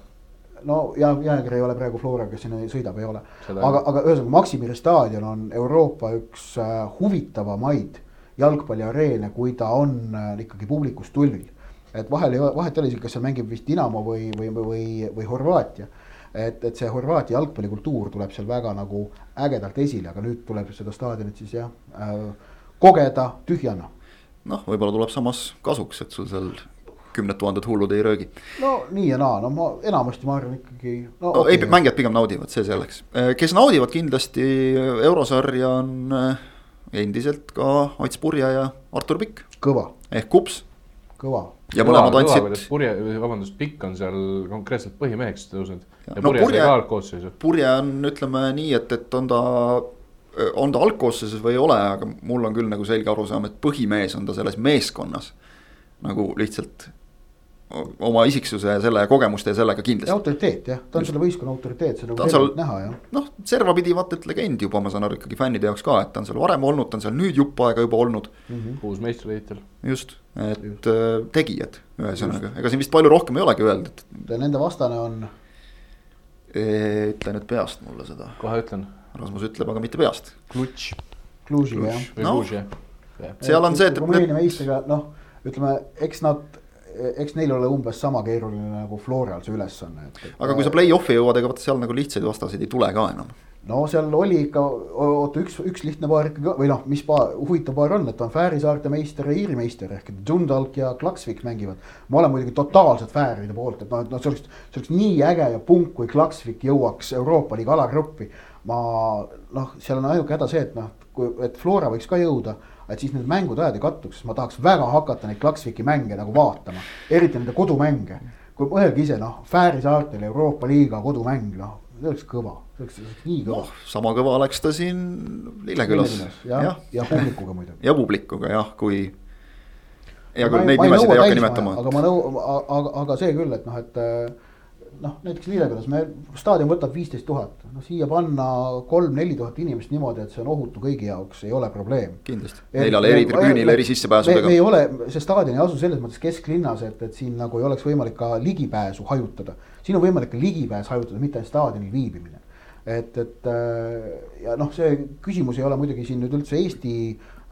no ja Jääger ei ole praegu Flora, kes sinna sõidab, ei ole. aga, aga ühesõnaga Maximiri staadion on Euroopa üks äh, huvitavamaid jalgpalliareene, kui ta on äh, ikkagi publikust tulvil. et vahel ei ole, vahet ei ole, kas seal mängib vist Dinamo või, või, või, või Horvaatia. et, et see Horvaatia jalgpallikultuur tuleb seal väga nagu ägedalt esile, aga nüüd tuleb seda staadionit siis jah äh, kogeda tühjana. noh, võib-olla tuleb samas kasuks, et sul seal kümned tuhanded hullud ei röögi. no nii ja naa, no ma enamasti ma arvan ikkagi. no, no okay. ei, mängijad pigem naudivad, see selleks, äh, kes naudivad kindlasti eurosarja on endiselt ka Ats Purje ja Artur Pikk. kõva. ehk Kups. kõva. ja mõlemad andsid. Purje, vabandust, Pikk on seal konkreetselt põhimeheks tõusnud. ja no, Purje sai ka algkoosseisu. Purje on, ütleme nii, et, et on ta, on ta algkoosseisus või ei ole, aga mul on küll nagu selge arusaam, et põhimees on ta selles meeskonnas. nagu lihtsalt oma isiksuse ja selle kogemuste ja sellega ja kindlasti. autoriteet jah, ta on selle võistkonna autoriteet, nagu on seal- näha jah. noh, servapidi vaata et legend juba, ma saan aru ikkagi fännide jaoks ka, et ta on seal varem olnud, ta on seal nüüd jupp aega juba olnud. uus meistritiitel. just, et äh, tegijad, ühesõnaga, ega siin vist palju rohkem ei olegi öeldud. ja nende vastane on, ütle nüüd peast mulle seda, kohe ütlen. Rasmus ütleb, aga mitte peast. Klutš. Cluj'iga jah. Noh. Seal on see, et, et Rumeenia meistriga noh, ütleme, eks nad, eks neil ole umbes sama keeruline nagu Floral see ülesanne, aga kui sa play-off'i jõuad, ega vaata seal nagu lihtsaid vastaseid ei tule ka enam. no seal oli ikka, oota üks, üks lihtne paar ikkagi või noh, mis paar, huvitav paar on, et on Fääri saarte meister ja Iiri meister ehk Dundalk ja Klaksvik mängivad. ma olen muidugi totaalselt Fääride poolt, et noh, et noh, see oleks, see oleks nii äge ja punk, kui Klaksvik jõuaks Euroopa liiga alagruppi. ma noh, seal on ainuke häda see, et noh, kui, et Flora võiks ka jõuda et siis need mängude ajad ei kattuks, ma tahaks väga hakata neid Klaksviki mänge nagu vaatama, eriti nende kodumänge. kui mõelge ise noh, Fääri saartel Euroopa liiga kodumäng, noh, see oleks kõva, see oleks, see oleks nii kõva noh, sama kõva oleks ta siin Lillekülas. jah, ja publikuga muidugi. ja publikuga jah, kui. hea küll, neid nimesid ei hakka nimetama. aga ma nõu-, aga, aga see küll, et noh, et noh, näiteks Lillekülas me, staadion võtab viisteist tuhat, noh siia panna kolm-neli tuhat inimest niimoodi, et see on ohutu kõigi jaoks, ei ole probleem. kindlasti, neljale eri tribüünile eri sissepääsudega. me ei ole, see staadion ei asu selles mõttes kesklinnas, et, et siin nagu ei oleks võimalik ka ligipääsu hajutada. siin on võimalik ka ligipääs hajutada, mitte ainult staadionil viibimine. et, et ja noh, see küsimus ei ole muidugi siin nüüd üldse Eesti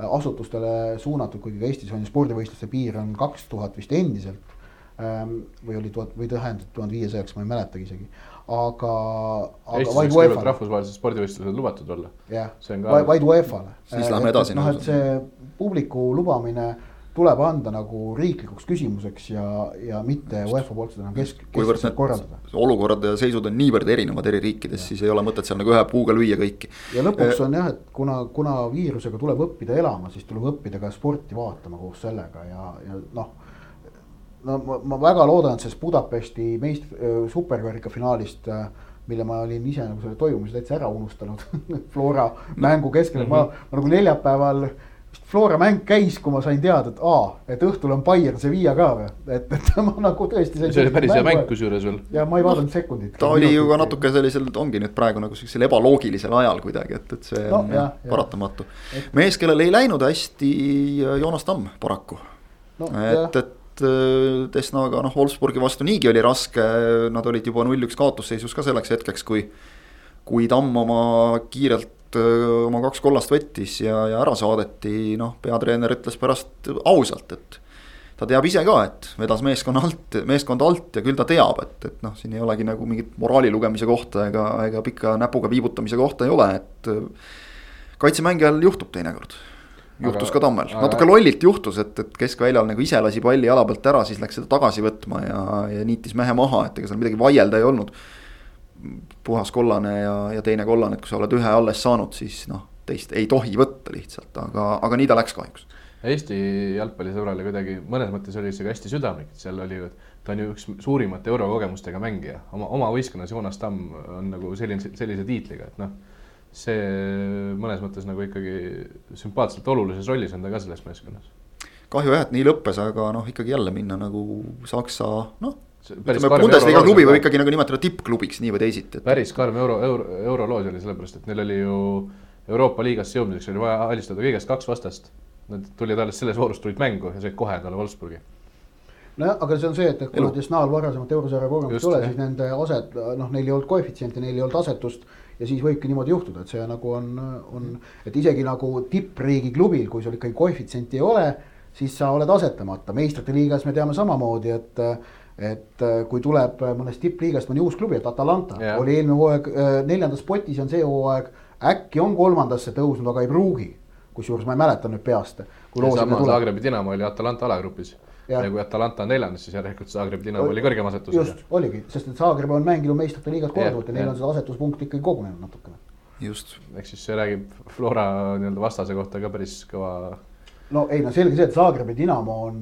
asutustele suunatud, kuigi ka Eestis on ju spordivõistluste piir on kaks tuhat vist endiselt või oli tuhat või tähendab tuhande viiesajaks, ma ei mäletagi isegi, aga. Eestis võiks kõigepealt rahvusvahelised spordivõistlused lubatud olla. jah, ka... vaid UEFA-le. siis lähme edasi. noh, et see publiku lubamine tuleb anda nagu riiklikuks küsimuseks ja, ja mitte UEFA poolt seda enam kesk-, keskselt korraldada. olukorrad ja seisud on niivõrd erinevad eri riikides, siis ei ole mõtet seal nagu ühe puuga lüüa kõiki. ja lõpuks on jah, et kuna, kuna viirusega tuleb õppida elama, siis tuleb õppida ka sporti vaatama koos sellega ja, ja noh no ma, ma väga loodan, et sellest Budapesti meist- äh,, superkarika finaalist äh, mille ma olin ise nagu selle toimumise täitsa ära unustanud Flora mängu keskel mm, -hmm. ma, ma nagu neljapäeval. Flora mäng käis, kui ma sain teada, et aa, et õhtul on Bayern Sevilla ka või, et, et ma nagu tõesti. see oli päris hea mäng kusjuures veel. ja ma ei vaadanud no, sekundit. ta oli ju ka natuke sellisel, ongi nüüd praegu nagu sellisel ebaloogilisel ajal kuidagi, et, et see no, on jah, paratamatu. mees, kellel ei läinud hästi, Joonas Tamm paraku no,. et, et Desnaga noh, Wolfsburgi vastu niigi oli raske, nad olid juba null-üks kaotusseisus ka selleks hetkeks, kui. kui Tamm oma kiirelt oma kaks kollast võttis ja, ja ära saadeti, noh, peatreener ütles pärast ausalt, et. ta teab ise ka, et vedas meeskonna alt, meeskond alt ja küll ta teab, et, et noh, siin ei olegi nagu mingit moraali lugemise kohta ega, ega pika näpuga viibutamise kohta ei ole, et. kaitsemängijal juhtub teinekord juhtus aga, ka Tammel, natuke lollilt juhtus, et, et keskväljal nagu ise lasi palli jala pealt ära, siis läks seda tagasi võtma ja, ja niitis mehe maha, et ega seal midagi vaielda ei olnud. puhas kollane ja, ja teine kollane, et kui sa oled ühe alles saanud, siis noh, teist ei tohi võtta lihtsalt, aga, aga nii ta läks kahjuks. Eesti jalgpallisõbrale kuidagi mõnes mõttes oli see ka hästi südamlik, et seal oli ju, ta on ju üks suurimate eurokogemustega mängija, oma, oma võistkonnas Joonas Tamm on nagu selline, sellise tiitliga, et noh see mõnes mõttes nagu ikkagi sümpaatselt olulises rollis on ta ka selles meeskonnas. kahju jah, et nii lõppes, aga noh, ikkagi jälle minna nagu Saksa noh. Bundesliga klubi võib ikkagi nagu nimetada tippklubiks nii või teisiti et.... päris karm euro, euro, euroloos oli sellepärast, et neil oli ju Euroopa liigasse jõudmiseks oli vaja alistada kõigest kaks vastast. Nad tulid alles selles voorus tulid mängu ja said kohe talle Wolfsburgi nojah, aga see on see, et, et kuna Desnal varasemat eurosarja kogemust ei ole, siis nende aset, noh, neil ei olnud koefitsienti, neil ei olnud asetust ja siis võibki niimoodi juhtuda, et see nagu on, on, et isegi nagu tippriigi klubil, kui sul ikkagi koefitsienti ei ole, siis sa oled asetamata, meistrite liigas me teame samamoodi, et et kui tuleb mõnest tippliigast mõni uus klubi, et Atalanta yeah. oli eelmine hooaeg äh, neljandas potis on see hooaeg, äkki on kolmandasse tõusnud, aga ei pruugi. kusjuures ma ei mäleta nüüd peast. sama Zagrebi Dinamo oli Atalanta alagrupis ja kui Atalanta on neljandas, siis järelikult Zagreb Dinamo oli kõrgem asetus. just, oligi, sest et Zagreb on mänginud meistrite liigas korduvalt ja, neil on seda asetuspunkti ikkagi kogunenud natukene. just. ehk siis see räägib Flora nii-öelda vastase kohta ka päris kõva. no ei, no selge see, et Zagrebi Dinamo on,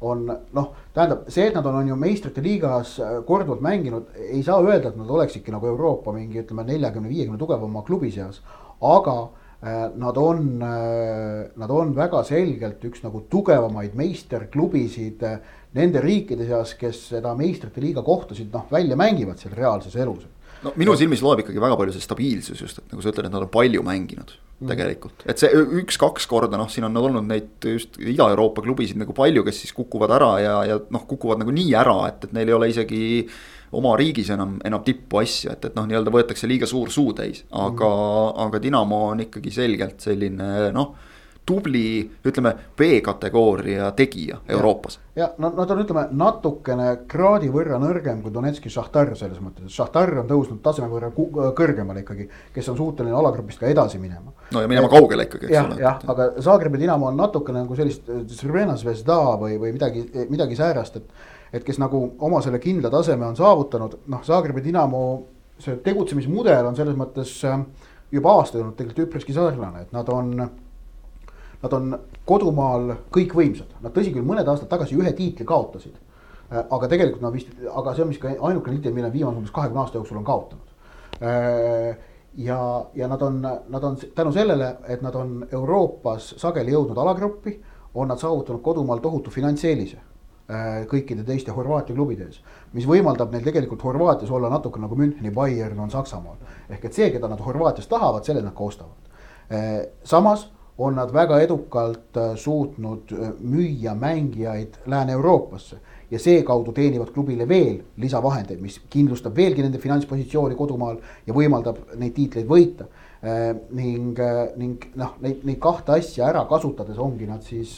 on noh, tähendab see, et nad on, on ju meistrite liigas korduvalt mänginud, ei saa öelda, et nad oleksidki nagu Euroopa mingi ütleme neljakümne, viiekümne tugevama klubi seas, aga Äh, nad on, äh, nad on väga selgelt üks nagu tugevamaid meisterklubisid äh, nende riikide seas, kes seda meistrite liiga kohtasid noh, välja mängivad seal reaalses elus. no minu silmis loeb ikkagi väga palju see stabiilsus just, et nagu sa ütled, et nad on palju mänginud mm. tegelikult, et see üks-kaks korda noh, siin on olnud neid just Ida-Euroopa klubisid nagu palju, kes siis kukuvad ära ja, ja noh, kukuvad nagu nii ära, et, et neil ei ole isegi oma riigis enam, enam tippu asju, et, et noh, nii-öelda võetakse liiga suur suutäis, aga mm., aga Dinamo on ikkagi selgelt selline noh tubli, ütleme B-kategooria tegija ja. Euroopas. ja no nad on, ütleme natukene kraadi võrra nõrgem kui Donetski Šahtar selles mõttes, et Šahtar on tõusnud taseme võrra kõrgemale ikkagi. kes on suuteline alagrupist ka edasi minema. no ja minema et, kaugele ikkagi, eks ole. jah, aga Zagrebi Dinamo on natukene nagu sellist Crvena Zvezda või, või midagi, midagi säärast, et. Et kes nagu oma selle kindla taseme on saavutanud, noh, Zagrebi Dinamo see tegutsemismudel on selles mõttes äh, juba aastaid olnud tegelikult üpriski sarnane, et nad on Nad on kodumaal kõikvõimsad, nad tõsi küll, mõned aastad tagasi ühe tiitli kaotasid. Äh, aga tegelikult nad vist, aga see on vist ka ainukene tiitel, mille viimase umbes kahekümne aasta jooksul on kaotanud. Äh, ja, ja nad on, nad on tänu sellele, et nad on Euroopas sageli jõudnud alagruppi, on nad saavutanud kodumaal tohutu finantseelise kõikide teiste Horvaatia klubide ees. mis võimaldab neil tegelikult Horvaatias olla natuke nagu Müncheni Bayern on Saksamaal. ehk et see, keda nad Horvaatias tahavad, selle nad ka ostavad. samas on nad väga edukalt äh, suutnud äh, müüa mängijaid Lääne-Euroopasse. ja seekaudu teenivad klubile veel lisavahendeid, mis kindlustab veelgi nende finantspositsiooni kodumaal ja võimaldab neid tiitleid võita. Äh, ning, ning noh, neid, neid kahte asja ära kasutades ongi nad siis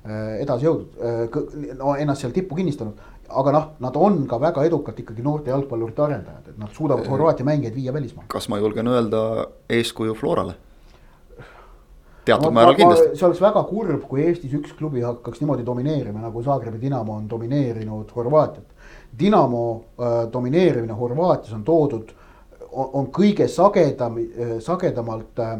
edasi jõudnud, no ennast seal tippu kinnistanud aga noh, nad on ka väga edukalt ikkagi noorte jalgpallurite arendajad, et nad suudavad Horvaatia mängijaid viia välismaale. kas ma julgen öelda eeskuju Florale? teatud määral kindlasti. see oleks väga kurb, kui Eestis üks klubi hakkaks niimoodi domineerima, nagu Zagrebi Dinamo on domineerinud Horvaatiat. Dinamo äh, domineerimine Horvaatias on toodud, on kõige sagedam äh,, sagedamalt äh,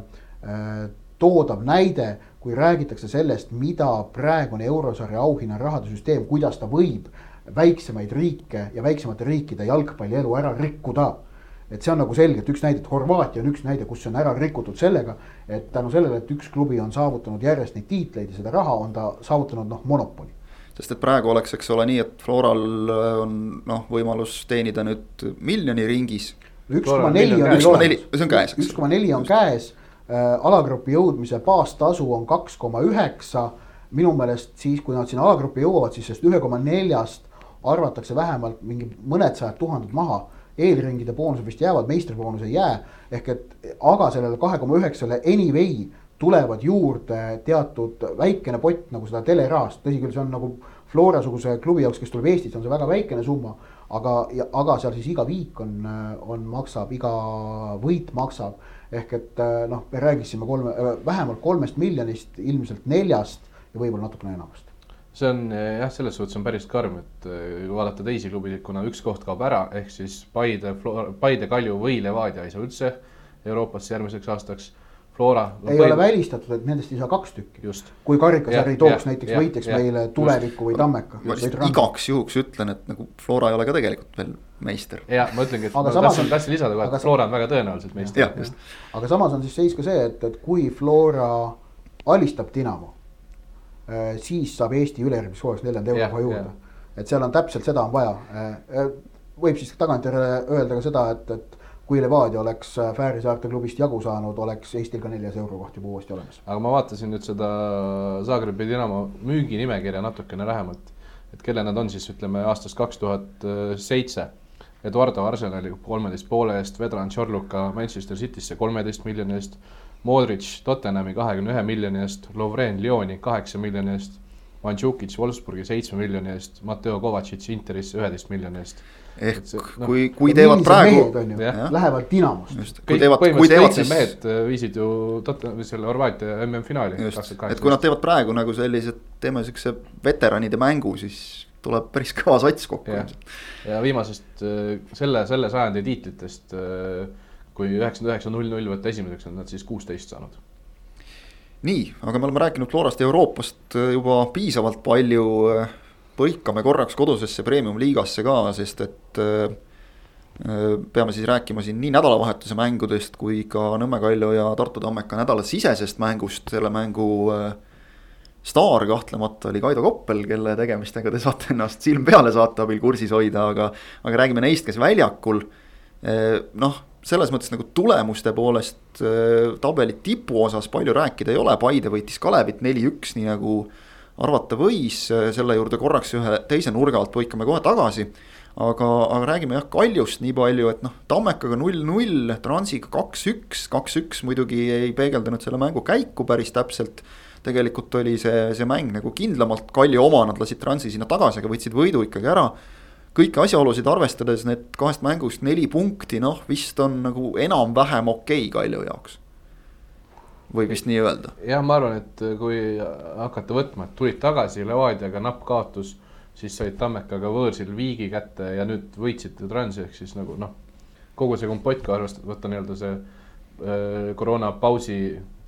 toodav näide, kui räägitakse sellest, mida praegune eurosarja auhinnarahade süsteem, kuidas ta võib väiksemaid riike ja väiksemate riikide jalgpallielu ära rikkuda et see on nagu selgelt üks näide, et Horvaatia on üks näide, kus on ära rikutud sellega, et tänu sellele, et üks klubi on saavutanud järjest neid tiitleid ja seda raha, on ta saavutanud noh, monopoli sest et praegu oleks, eks ole nii, et Floral on noh, võimalus teenida nüüd miljoni ringis. üks koma neli on on käes. üks koma neli on käes äh,, alagrupi jõudmise baastasu on kaks koma üheksa. minu meelest siis, kui nad sinna alagrupi jõuavad, siis sellest ühe koma neljast arvatakse vähemalt mingi mõned sajad tuhanded maha eelringide boonused vist jäävad, meistriboonus ei jää. ehk et aga sellele kahe koma üheksale anyway tulevad juurde teatud väikene pott nagu seda telerahast, tõsi küll, see on nagu Flora suguse klubi jaoks, kes tuleb Eestist, on see väga väikene summa. aga, aga seal siis iga viik on, on, maksab, iga võit maksab. Ehk et noh, me räägiksime kolme, vähemalt kolmest miljonist, ilmselt neljast ja võib-olla natukene enamast see on jah, selles suhtes on päris karm, et eh, kui vaadata teisi klubisid, kuna üks koht kaob ära, ehk siis Paide, Paide, Kalju või Levadia ei saa üldse Euroopasse järgmiseks aastaks. Flora ei põhi... ole välistatud, et nendest ei saa kaks tükki. kui karikasari tooks ja, näiteks ja, võitjaks ja, meile tulevikku või Tammeka. ma lihtsalt igaks juhuks ütlen, et nagu Flora ei ole ka tegelikult veel meister. ja ma ütlengi, et aga ma tahtsin, tahtsin lisada kohe, et Flora on väga tõenäoliselt meister. aga samas on siis seis ka see, et, et kui Flora alistab Dinamo Äh, siis saab Eesti ülejärgmiseks hooajaks neljanda eurokoha juurde. et seal on täpselt seda on vaja. Äh, äh, võib siis tagantjärele öelda ka seda, et, et kui Levadia oleks Fääri saarte klubist jagu saanud, oleks Eestil ka neljas eurokoht juba uuesti olemas. aga ma vaatasin nüüd seda Zagrebi Dinamo müüginimekirja natukene lähemalt. et kelle nad on siis ütleme aastast kaks tuhat seitse. Eduardo Arsenali kolmeteist poole eest, Vedran Tšorluka Manchester City'sse kolmeteist miljoni eest Modric Tottenhami kahekümne ühe miljoni eest, Lovren Lyoni kaheksa miljoni eest, Mandžukic Wolfsburgi seitsme miljoni eest, Matteo Kovacic Interisse üheteist miljoni eest. Ehk see, no, kui, kui teevad praegu. Lähevad Dinamost. kui teevad, kui teevad siis. mehed äh, viisid ju Tottenhami selle Horvaatia MM-finaali. et kui nad teevad praegu nagu sellised, teeme siukse veteranide mängu, siis tuleb päris kõva sats kokku. ja viimasest äh, selle, selle sajandi tiitlitest äh, kui üheksakümmend üheksa, null, null võtta esimeseks, on nad siis kuusteist saanud. nii, aga me oleme rääkinud Florast ja Euroopast juba piisavalt palju. Äh, põikame korraks kodusesse premium-liigasse ka, sest et äh, peame siis rääkima siin nii nädalavahetuse mängudest kui ka Nõmme Kalju ja Tartu Tammeka nädalasisesest mängust, selle mängu staar kahtlemata oli Kaido Koppel, kelle tegemistega te saate ennast silm peale saata abil kursis hoida, aga. aga räägime neist, kes väljakul, noh, selles mõttes nagu tulemuste poolest tabeli tipu osas palju rääkida ei ole, Paide võitis Kalevit neli-üks, nii nagu arvata võis, selle juurde korraks ühe teise nurga alt põikame kohe tagasi aga, aga räägime jah Kaljust nii palju, et noh, Tammekaga null-null, Transiga kaks-üks, kaks-üks muidugi ei peegeldanud selle mängu käiku päris täpselt. tegelikult oli see, see mäng nagu kindlamalt Kalju oma, nad lasid Transi sinna tagasi, aga võtsid võidu ikkagi ära. kõiki asjaolusid arvestades need kahest mängust neli punkti, noh, vist on nagu enam-vähem okei okay Kalju jaoks võib vist nii öelda. jah, ma arvan, et kui hakata võtma, et tulid tagasi Levadiaga napp kaotus siis said Tammekaga võõrsil viigi kätte ja nüüd võitsid Transi ehk siis nagu noh, kogu see kompott, kui arvestada, võtta nii-öelda see äh, koroonapausi,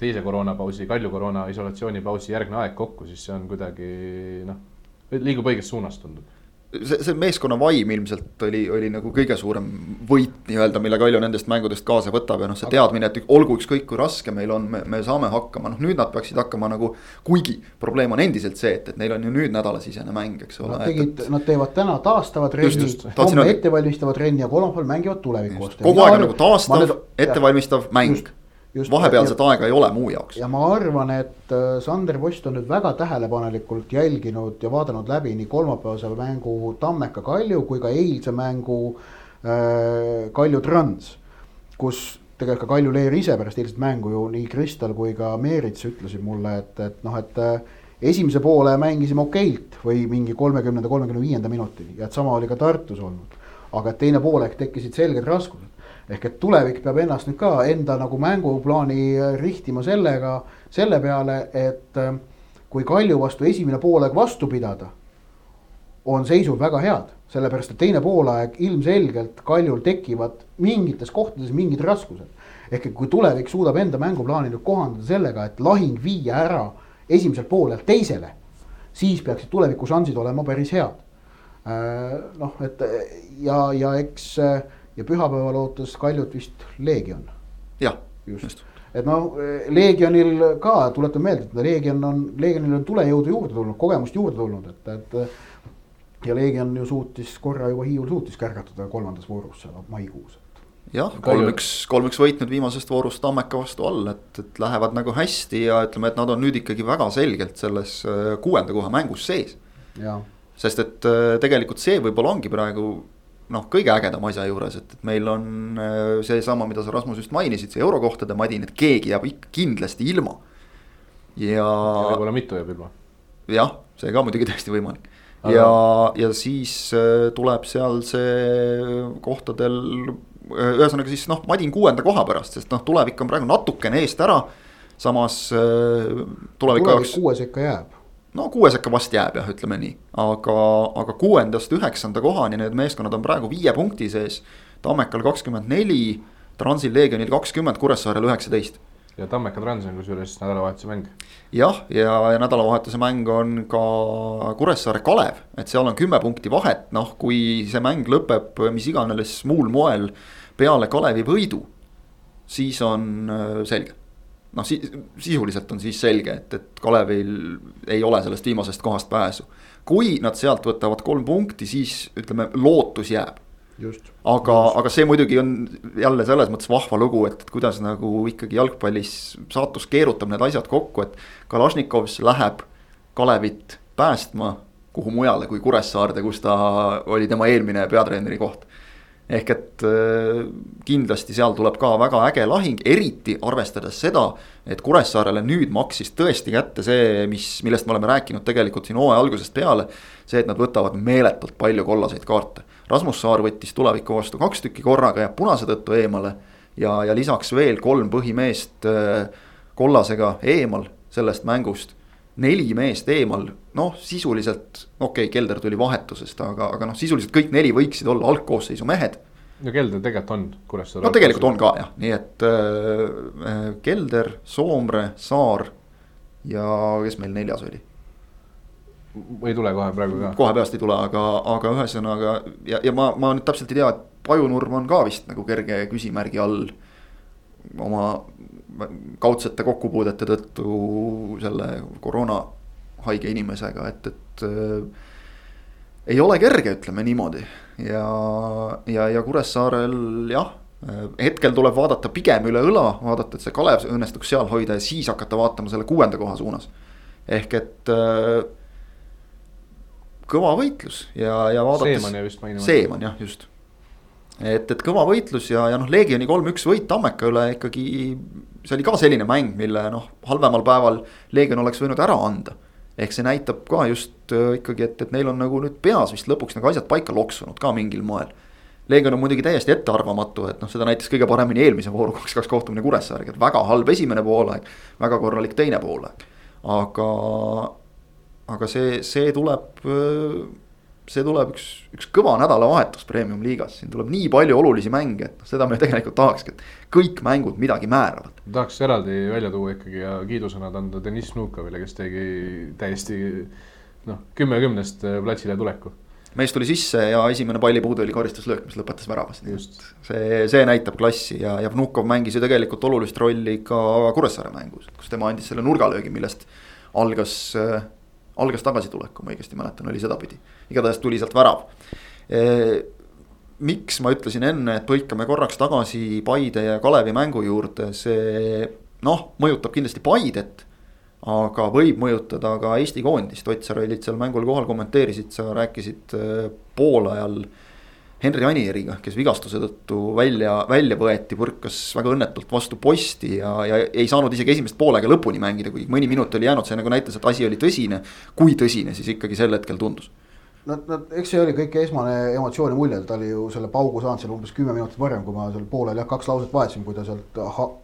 teise koroonapausi, Kalju koroona isolatsioonipausi järgne aeg kokku, siis see on kuidagi noh, liigub õiges suunas, tundub see, see meeskonna vaim ilmselt oli, oli nagu kõige suurem võit nii-öelda, mille Kalju nendest mängudest kaasa võtab ja noh, see teadmine, et olgu ükskõik kui raske meil on, me, me saame hakkama, noh nüüd nad peaksid hakkama nagu. kuigi probleem on endiselt see, et, et neil on ju nüüd nädalasisene mäng, eks ole. Nad tegid, nad teevad täna taastavad trenni, homme ettevalmistavad trenni ja kolmapäeval mängivad tuleviku vastu. kogu aeg nagu taastav, ettevalmistav mäng Just, vahepealset ja, aega ei ole muu jaoks. ja ma arvan, et äh, Sander Post on nüüd väga tähelepanelikult jälginud ja vaadanud läbi nii kolmapäevase mängu Tammeka Kalju kui ka eilse mängu äh, Kalju Trans. kus tegelikult ka Kalju Leer ise pärast eilset mängu ju nii Kristal kui ka Meerits ütlesid mulle, et, et noh, et äh, esimese poole mängisime okeilt või mingi kolmekümnenda, kolmekümne viienda minutini ja et sama oli ka Tartus olnud. aga et teine poolek tekkisid selged raskused ehk et tulevik peab ennast nüüd ka enda nagu mänguplaani äh, rihtima sellega, selle peale, et äh, kui Kalju vastu esimene poolaeg vastu pidada, on seisud väga head, sellepärast et teine poolaeg ilmselgelt Kaljul tekivad mingites kohtades mingid raskused. ehk et kui tulevik suudab enda mänguplaani nüüd kohandada sellega, et lahing viia ära esimeselt poolelt teisele, siis peaksid tuleviku šansid olema päris head. Äh, noh, et ja, ja eks ja pühapäeval ootas Kaljut vist Leegion. jah, just. et noh, Leegionil ka, tuletan meelde, et Leegion on, Leegionil on tulejõudu juurde tulnud, kogemust juurde tulnud, et, et. ja Leegion ju suutis korra juba Hiiul suutis kärgatada kolmandas voorus seal maikuus jah, kolm-üks, kolm-üks võitnud viimasest voorust Tammeka vastu all, et, et lähevad nagu hästi ja ütleme, et nad on nüüd ikkagi väga selgelt selles äh, kuuenda koha mängus sees. sest et äh, tegelikult see võib-olla ongi praegu noh, kõige ägedam asja juures, et, et meil on äh, seesama, mida sa Rasmus just mainisid, see eurokohtade madin, et keegi jääb ikka kindlasti ilma. ja. võib-olla mitu jääb ilma. jah, see ka muidugi täiesti võimalik. ja, ja siis äh, tuleb seal see kohtadel, äh, ühesõnaga siis noh, madin kuuenda koha pärast, sest noh, tulevik on praegu natukene eest ära. samas tuleviku jaoks. kuue sekka jääb no kuue sekka vast jääb jah, ütleme nii, aga, aga kuuendast üheksanda kohani need meeskonnad on praegu viie punkti sees. Tammekal kakskümmend neli, Transil Leegionil kakskümmend, Kuressaarel üheksateist. ja Tammeka Trans on kusjuures nädalavahetuse mäng. jah, ja, ja nädalavahetuse mäng on ka Kuressaare Kalev, et seal on kümme punkti vahet, noh, kui see mäng lõpeb mis iganes muul moel peale Kalevi võidu, siis on äh, selge noh, si-, sisuliselt on siis selge, et, et Kalevil ei ole sellest viimasest kohast pääsu. kui nad sealt võtavad kolm punkti, siis ütleme, lootus jääb. aga, aga see muidugi on jälle selles mõttes vahva lugu, et, kuidas nagu ikkagi jalgpallis saatus keerutab need asjad kokku, et Kalašnikovs läheb Kalevit päästma kuhu mujale kui Kuressaarde, kus ta oli tema eelmine peatreeneri koht ehk et äh, kindlasti seal tuleb ka väga äge lahing, eriti arvestades seda, et Kuressaarele nüüd maksis tõesti kätte see, mis, millest me oleme rääkinud tegelikult siin hooaja algusest peale. see, et nad võtavad meeletult palju kollaseid kaarte. Rasmus Saar võttis tuleviku vastu kaks tükki korraga, jääb punase tõttu eemale. ja, ja lisaks veel kolm põhimeest äh, kollasega eemal sellest mängust neli meest eemal, noh sisuliselt, okei okay,, Kelder tuli vahetusest, aga, aga noh, sisuliselt kõik neli võiksid olla algkoosseisu mehed. no Kelder tegelikult on Kuressaare. no tegelikult on ka jah, nii et äh, äh, Kelder, Soomre, Saar ja kes meil neljas oli? ei tule kohe praegu ka. kohe peast ei tule, aga, aga ühesõnaga ja, ja ma, ma nüüd täpselt ei tea, et Pajunurm on ka vist nagu kerge küsimärgi all oma kaudsete kokkupuudete tõttu selle koroona haige inimesega, et, et äh, ei ole kerge, ütleme niimoodi. ja, ja, ja Kuressaarel jah, hetkel tuleb vaadata pigem üle õla, vaadata, et see Kalev õnnestuks seal hoida ja siis hakata vaatama selle kuuenda koha suunas. ehk et äh, kõva võitlus ja, ja vaadates. Seeman jäi vist mainimata. Seeman jah, just. et, et kõva võitlus ja, ja noh, Leegioni kolm-üks võit Tammeka üle ikkagi. see oli ka selline mäng, mille noh, halvemal päeval Leegion oleks võinud ära anda. Ehk see näitab ka just äh, ikkagi, et, et neil on nagu nüüd peas vist lõpuks nagu asjad paika loksunud ka mingil moel Leegion on muidugi täiesti ettearvamatu, et noh, seda näitas kõige paremini eelmise vooru kaks-kaks kohtumine Kuressaarega, et väga halb esimene poolaeg, väga korralik teine poolaeg. aga, aga see, see tuleb, see tuleb üks, üks kõva nädalavahetus premium-liigas, siin tuleb nii palju olulisi mänge, et noh, seda me tegelikult tahakski, et kõik mängud midagi määravad. tahaks eraldi välja tuua ikkagi ja kiidusõnad anda Deniss Vnukovile, kes tegi täiesti noh, kümme kümnest platsile tuleku. Mees tuli sisse ja esimene pallipuude oli karistuslöök, mis lõpetas väravast, nii et see, see näitab klassi ja, ja Vnukov mängis ju tegelikult olulist rolli ka Kuressaare mängus, kus tema andis selle nurgalöögi, millest algas äh,, algas tagasitulek, kui ma õigesti mäletan, oli sedapidi. igatahes tuli sealt värav e,. miks ma ütlesin enne, et põikame korraks tagasi Paide ja Kalevi mängu juurde, see noh, mõjutab kindlasti Paidet aga võib mõjutada ka Eesti koondist, Ott, sa olid seal mängul kohal, kommenteerisid, sa rääkisid äh, poolajal. Henri Anieriga, kes vigastuse tõttu välja, välja võeti, põrkas väga õnnetult vastu posti ja, ja ei saanud isegi esimest poolega lõpuni mängida, kuigi mõni minut oli jäänud, see nagu näitas, et asi oli tõsine. kui tõsine siis ikkagi sel hetkel tundus Nad, nad, eks see oli kõik esmane emotsiooni mulje, ta oli ju selle paugu saanud seal umbes kümme minutit varem, kui ma seal poolel jah, kaks lauset vahetasin, kui ta sealt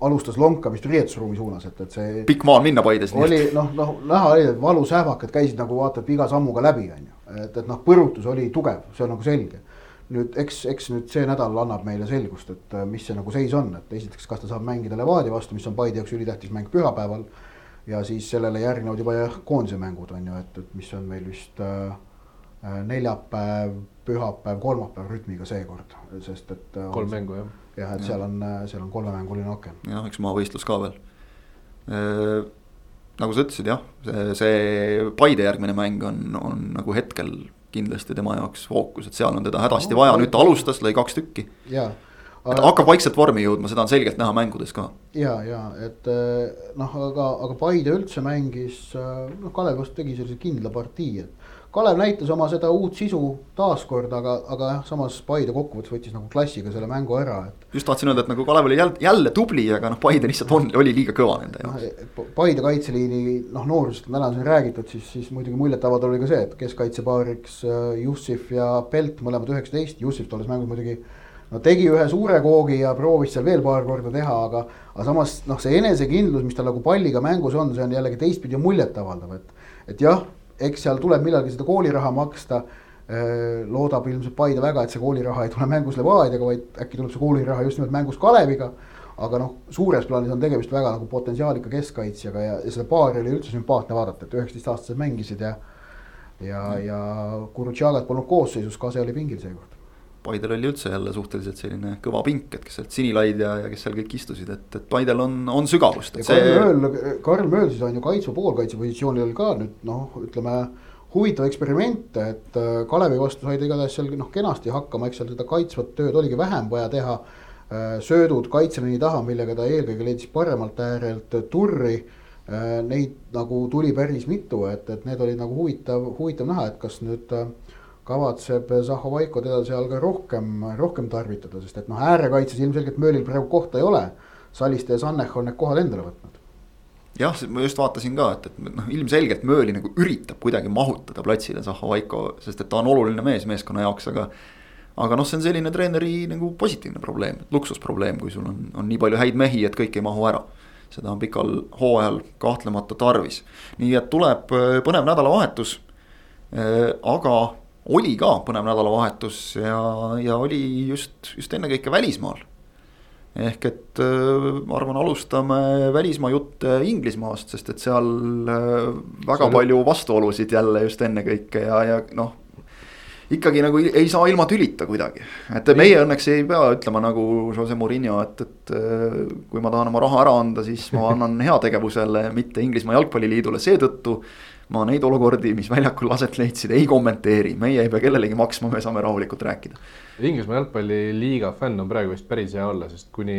alustas lonkamist riietusruumi suunas, et, et see. pikk maa on minna Paides. oli noh, noh näha oli, et valusähvakad käisid nagu vaata, et iga sammuga läbi, on ju. et, et noh, põrutus oli tugev, see on nagu selge. Nüüd eks, eks nüüd see nädal annab meile selgust, et mis see nagu seis on, et esiteks, kas ta saab mängida Levadia vastu, mis on Paide jaoks ülitähtis mäng pühapäeval. ja siis sellele järgnevad juba jah, koondise mängud on ju, et, et mis on meil vist äh, Äh, neljapäev, pühapäev, kolmapäev rütmiga seekord, sest et. Äh, kolm mängu jah. jah, et seal on, äh, seal on kolmemänguline aken. jah, eks maavõistlus ka veel e,. nagu sa ütlesid jah, see, see Paide järgmine mäng on, on nagu hetkel kindlasti tema jaoks fookus, et seal on teda hädasti vaja, nüüd ta alustas, lõi kaks tükki. jaa et hakkab vaikselt vormi jõudma, seda on selgelt näha mängudes ka. ja, ja et noh, aga, aga Paide üldse mängis, noh Kalev vast tegi sellise kindla partii, et Kalev näitas oma seda uut sisu taaskord, aga, aga jah, samas Paide kokkuvõttes võttis nagu klassiga selle mängu ära, et. just tahtsin öelda, et nagu Kalev oli jälle, jälle tubli, aga noh, Paide lihtsalt on, oli liiga kõva nende jaoks no,. Paide kaitseliini noh, noorusest on täna siin räägitud, siis, siis muidugi muljetavaldav oli ka see, et keskkaitsepaariks äh, Jussif ja Pelt, mõlemad üheksateist, Jussif tolles mängus muidugi no tegi ühe suure koogi ja proovis seal veel paar korda teha, aga, aga samas noh, see enesekindlus, mis tal nagu palliga mängus on, see on jällegi teistpidi muljetavaldav, et, et jah eks seal tuleb millalgi seda kooliraha maksta. Äh, loodab ilmselt Paide väga, et see kooliraha ei tule mängus Levadiaga, vaid äkki tuleb see kooliraha just nimelt mängus Kaleviga. aga noh, suures plaanis on tegemist väga nagu potentsiaalika keskkaitsjaga ja, ja seda paari oli üldse sümpaatne vaadata, et üheksateistaastased mängisid ja. ja, ja Kurutšagat polnud koosseisus, ka see oli pingil seekord Paidel oli üldse jälle suhteliselt selline kõva pink, et kes sealt sinilaid ja, ja kes seal kõik istusid, et, et Paidel on, on sügavust. See... Karl Mööl, Karl Mööl siis on ju kaitsva poolkaitse positsioonil ka nüüd noh, ütleme huvitav eksperiment, et äh, Kalevi vastu sai ta igatahes seal noh, kenasti hakkama, eks seal seda kaitsvat tööd oligi vähem vaja teha. Äh, söödud kaitseliini taha, millega ta eelkõige leidis paremalt äärelt turri. Äh, neid nagu tuli päris mitu, et, et need olid nagu huvitav, huvitav näha, et kas nüüd kavatseb Zahovaiko teda seal ka rohkem, rohkem tarvitada, sest et noh, äärekaitses ilmselgelt Möölil praegu kohta ei ole. Saliste ja Sannech on need kohad endale võtnud. jah, ma just vaatasin ka, et, et noh, ilmselgelt Mööli nagu üritab kuidagi mahutada platsile Zahovaiko, sest et ta on oluline mees meeskonna jaoks, aga. aga noh, see on selline treeneri nagu positiivne probleem, luksusprobleem, kui sul on, on nii palju häid mehi, et kõik ei mahu ära seda on pikal hooajal kahtlemata tarvis. nii et tuleb äh, põnev nädalavahetus. Äh, aga oli ka põnev nädalavahetus ja, ja oli just, just ennekõike välismaal. ehk et äh, ma arvan, alustame välismaa jutte Inglismaast, sest et seal äh, väga Sorry. palju vastuolusid jälle just ennekõike ja, ja noh ikkagi nagu ei saa ilma tülita kuidagi. et meie õnneks ei pea ütlema nagu Jose Murillo, et, et äh, kui ma tahan oma raha ära anda, siis ma annan heategevusele, mitte Inglismaa jalgpalliliidule, seetõttu ma neid olukordi, mis väljakul aset leidsid, ei kommenteeri, meie ei pea kellelegi maksma, me saame rahulikult rääkida. Inglismaa jalgpalliliiga fänn on praegu vist päris hea olla, sest kuni,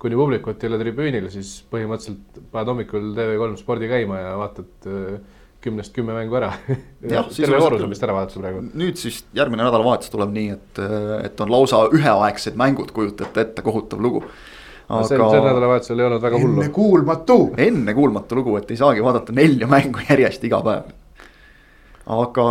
kuni publikut ei ole tribüünil, siis põhimõtteliselt paned hommikul TV3 spordi käima ja vaatad äh, kümnest kümme mängu ära. terve voorus on vist ära vaadatud praegu. nüüd siis järgmine nädalavahetus tuleb nii, et, et on lausa üheaegsed mängud, kujutate ette, kohutav lugu aga sel, sel nädalavahetusel ei olnud väga hullu. ennekuulmatu. ennekuulmatu lugu, et ei saagi vaadata nelja mängu järjest iga päev. aga.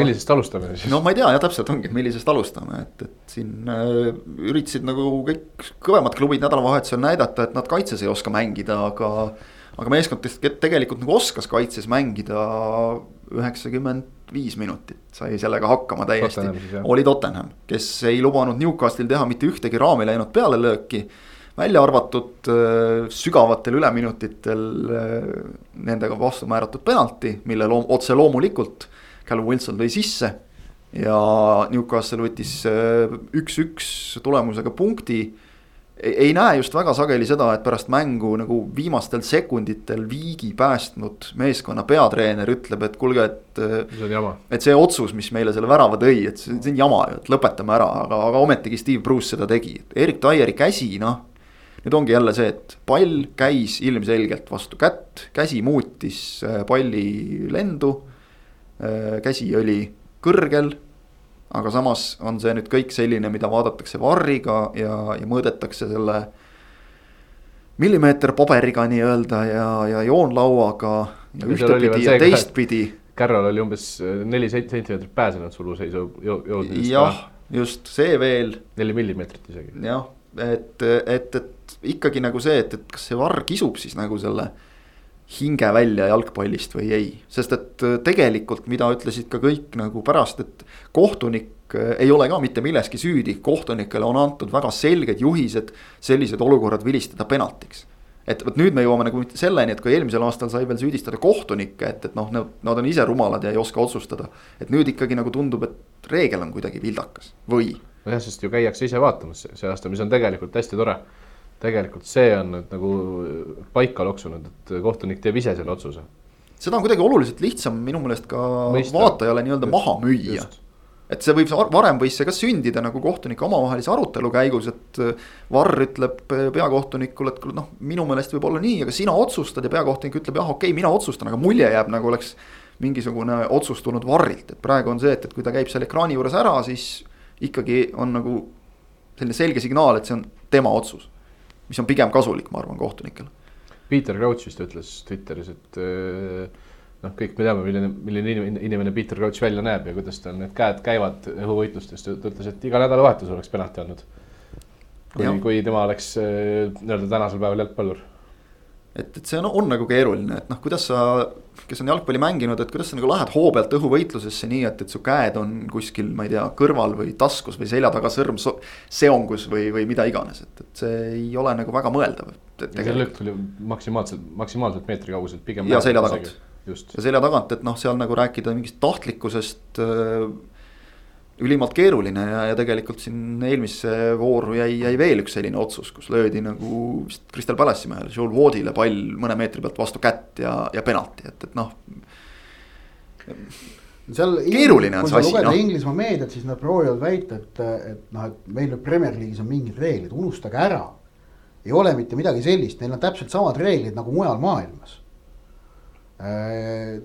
millisest alustame siis? no ma ei tea jah, täpselt ongi, millisest alustame, et, et siin äh, üritasid nagu kõik kõvemad klubid nädalavahetusel näidata, et nad kaitses ei oska mängida, aga. aga meeskond tegelikult nagu oskas kaitses mängida üheksakümmend viis minutit, sai sellega hakkama täiesti. oli Tottenham, kes ei lubanud Newcastle'il teha mitte ühtegi raami läinud pealelööki välja arvatud äh, sügavatel üleminutitel äh, nendega vastu määratud penalti, mille loom-, otse loomulikult Callum Wilson lõi sisse. ja Newcastle võttis äh, üks-üks tulemusega punkti ei näe just väga sageli seda, et pärast mängu nagu viimastel sekunditel viigi päästnud meeskonna peatreener ütleb, et kuulge, et. et see otsus, mis meile selle värava tõi, et see, see on jama ju, et lõpetame ära, aga, aga ometigi Steve Bruce seda tegi. Erik Taieri käsi, noh, nüüd ongi jälle see, et pall käis ilmselgelt vastu kätt, käsi muutis äh, palli lendu. Äh, käsi oli kõrgel. aga samas on see nüüd kõik selline, mida vaadatakse varriga ja, ja mõõdetakse selle millimeeter paberiga nii-öelda ja, ja joonlauaga. ja ühtepidi ja teistpidi. Kärral oli umbes äh, neli sentimeetrit pääsenud suluseisu jõudmisest. jah, just see veel. neli millimeetrit isegi. jah, et, et, et ikkagi nagu see, et, et kas see varr kisub siis nagu selle hinge välja jalgpallist või ei. sest et äh, tegelikult, mida ütlesid ka kõik nagu pärast, et kohtunik äh, ei ole ka mitte milleski süüdi, kohtunikele on antud väga selged juhised sellised olukorrad vilistada penaltiks. et vot nüüd me jõuame nagu selleni, et kui eelmisel aastal sai veel süüdistada kohtunikke, et, et noh, nad on ise rumalad ja ei oska otsustada. et nüüd ikkagi nagu tundub, et reegel on kuidagi vildakas või. nojah, sest ju käiakse ise vaatamas see aasta, mis on tegelikult hästi tore tegelikult see on nüüd nagu paika loksunud, et kohtunik teeb ise selle otsuse. seda on kuidagi oluliselt lihtsam minu meelest ka Mõista. vaatajale nii-öelda maha müüa. et see võib, varem võis see ka sündida nagu kohtunike omavahelise arutelu käigus, et Varr ütleb peakohtunikule, et noh, minu meelest võib olla nii, aga sina otsustad ja peakohtunik ütleb jah, okei okay,, mina otsustan, aga mulje jääb nagu oleks mingisugune otsus tulnud Varrilt, et praegu on see, et, et kui ta käib seal ekraani juures ära, siis ikkagi on nagu selline selge signaal, et see on tema otsus mis on pigem kasulik, ma arvan, kohtunikele. Peter Crouch vist ütles Twitteris, et äh, noh, kõik me teame, milline, milline inimene Peter Crouch välja näeb ja kuidas tal need käed käivad õhuvõitlustes, ta ütles, et iga nädalavahetus oleks penalti andnud. kui, kui tema oleks äh, nii-öelda tänasel päeval jalgpallur et, et see on, on nagu keeruline, et noh, kuidas sa, kes on jalgpalli mänginud, et kuidas sa nagu lähed hoo pealt õhuvõitlusesse nii, et, et su käed on kuskil, ma ei tea, kõrval või taskus või selja taga sõrm so, seongus või, või mida iganes, et, et see ei ole nagu väga mõeldav. see löök tuli maksimaalselt, maksimaalselt meetri kauguselt pigem. ja selja tagant, ja selja tagant, et noh, seal nagu rääkida mingist tahtlikkusest äh, ülimalt keeruline ja, ja tegelikult siin eelmisse vooru jäi, jäi veel üks selline otsus, kus löödi nagu vist Crystal Palace'i mehele, Joel Wardile pall mõne meetri pealt vastu kätt ja, ja penalti, et, et noh. seal keeruline on see asi, noh. Inglismaa meediat, siis nad proovivad väita, et, et noh, et meil nüüd Premier League'is on mingid reeglid, unustage ära. ei ole mitte midagi sellist, neil on täpselt samad reeglid nagu mujal maailmas. Äh,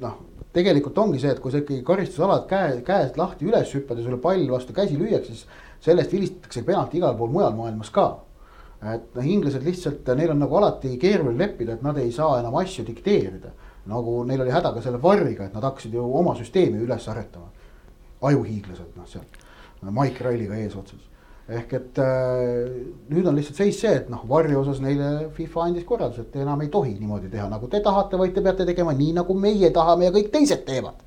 noh tegelikult ongi see, et kui sa ikkagi karistusalad käe, käest lahti üles hüppad ja sulle pall vastu käsi lüüakse, siis sellest vilistatakse penalti igal pool mujal maailmas ka. et noh, inglased lihtsalt, neil on nagu alati keeruline leppida, et nad ei saa enam asju dikteerida. nagu neil oli häda ka selle varriga, et nad hakkasid ju oma süsteemi üles aretama. ajuhiiglased, noh seal, Mike Riley'ga eesotsas ehk et äh, nüüd on lihtsalt seis see, et noh, varju osas neile FIFA andis korralduse, et te enam ei tohi niimoodi teha, nagu te tahate, vaid te peate tegema nii, nagu meie tahame ja kõik teised teevad.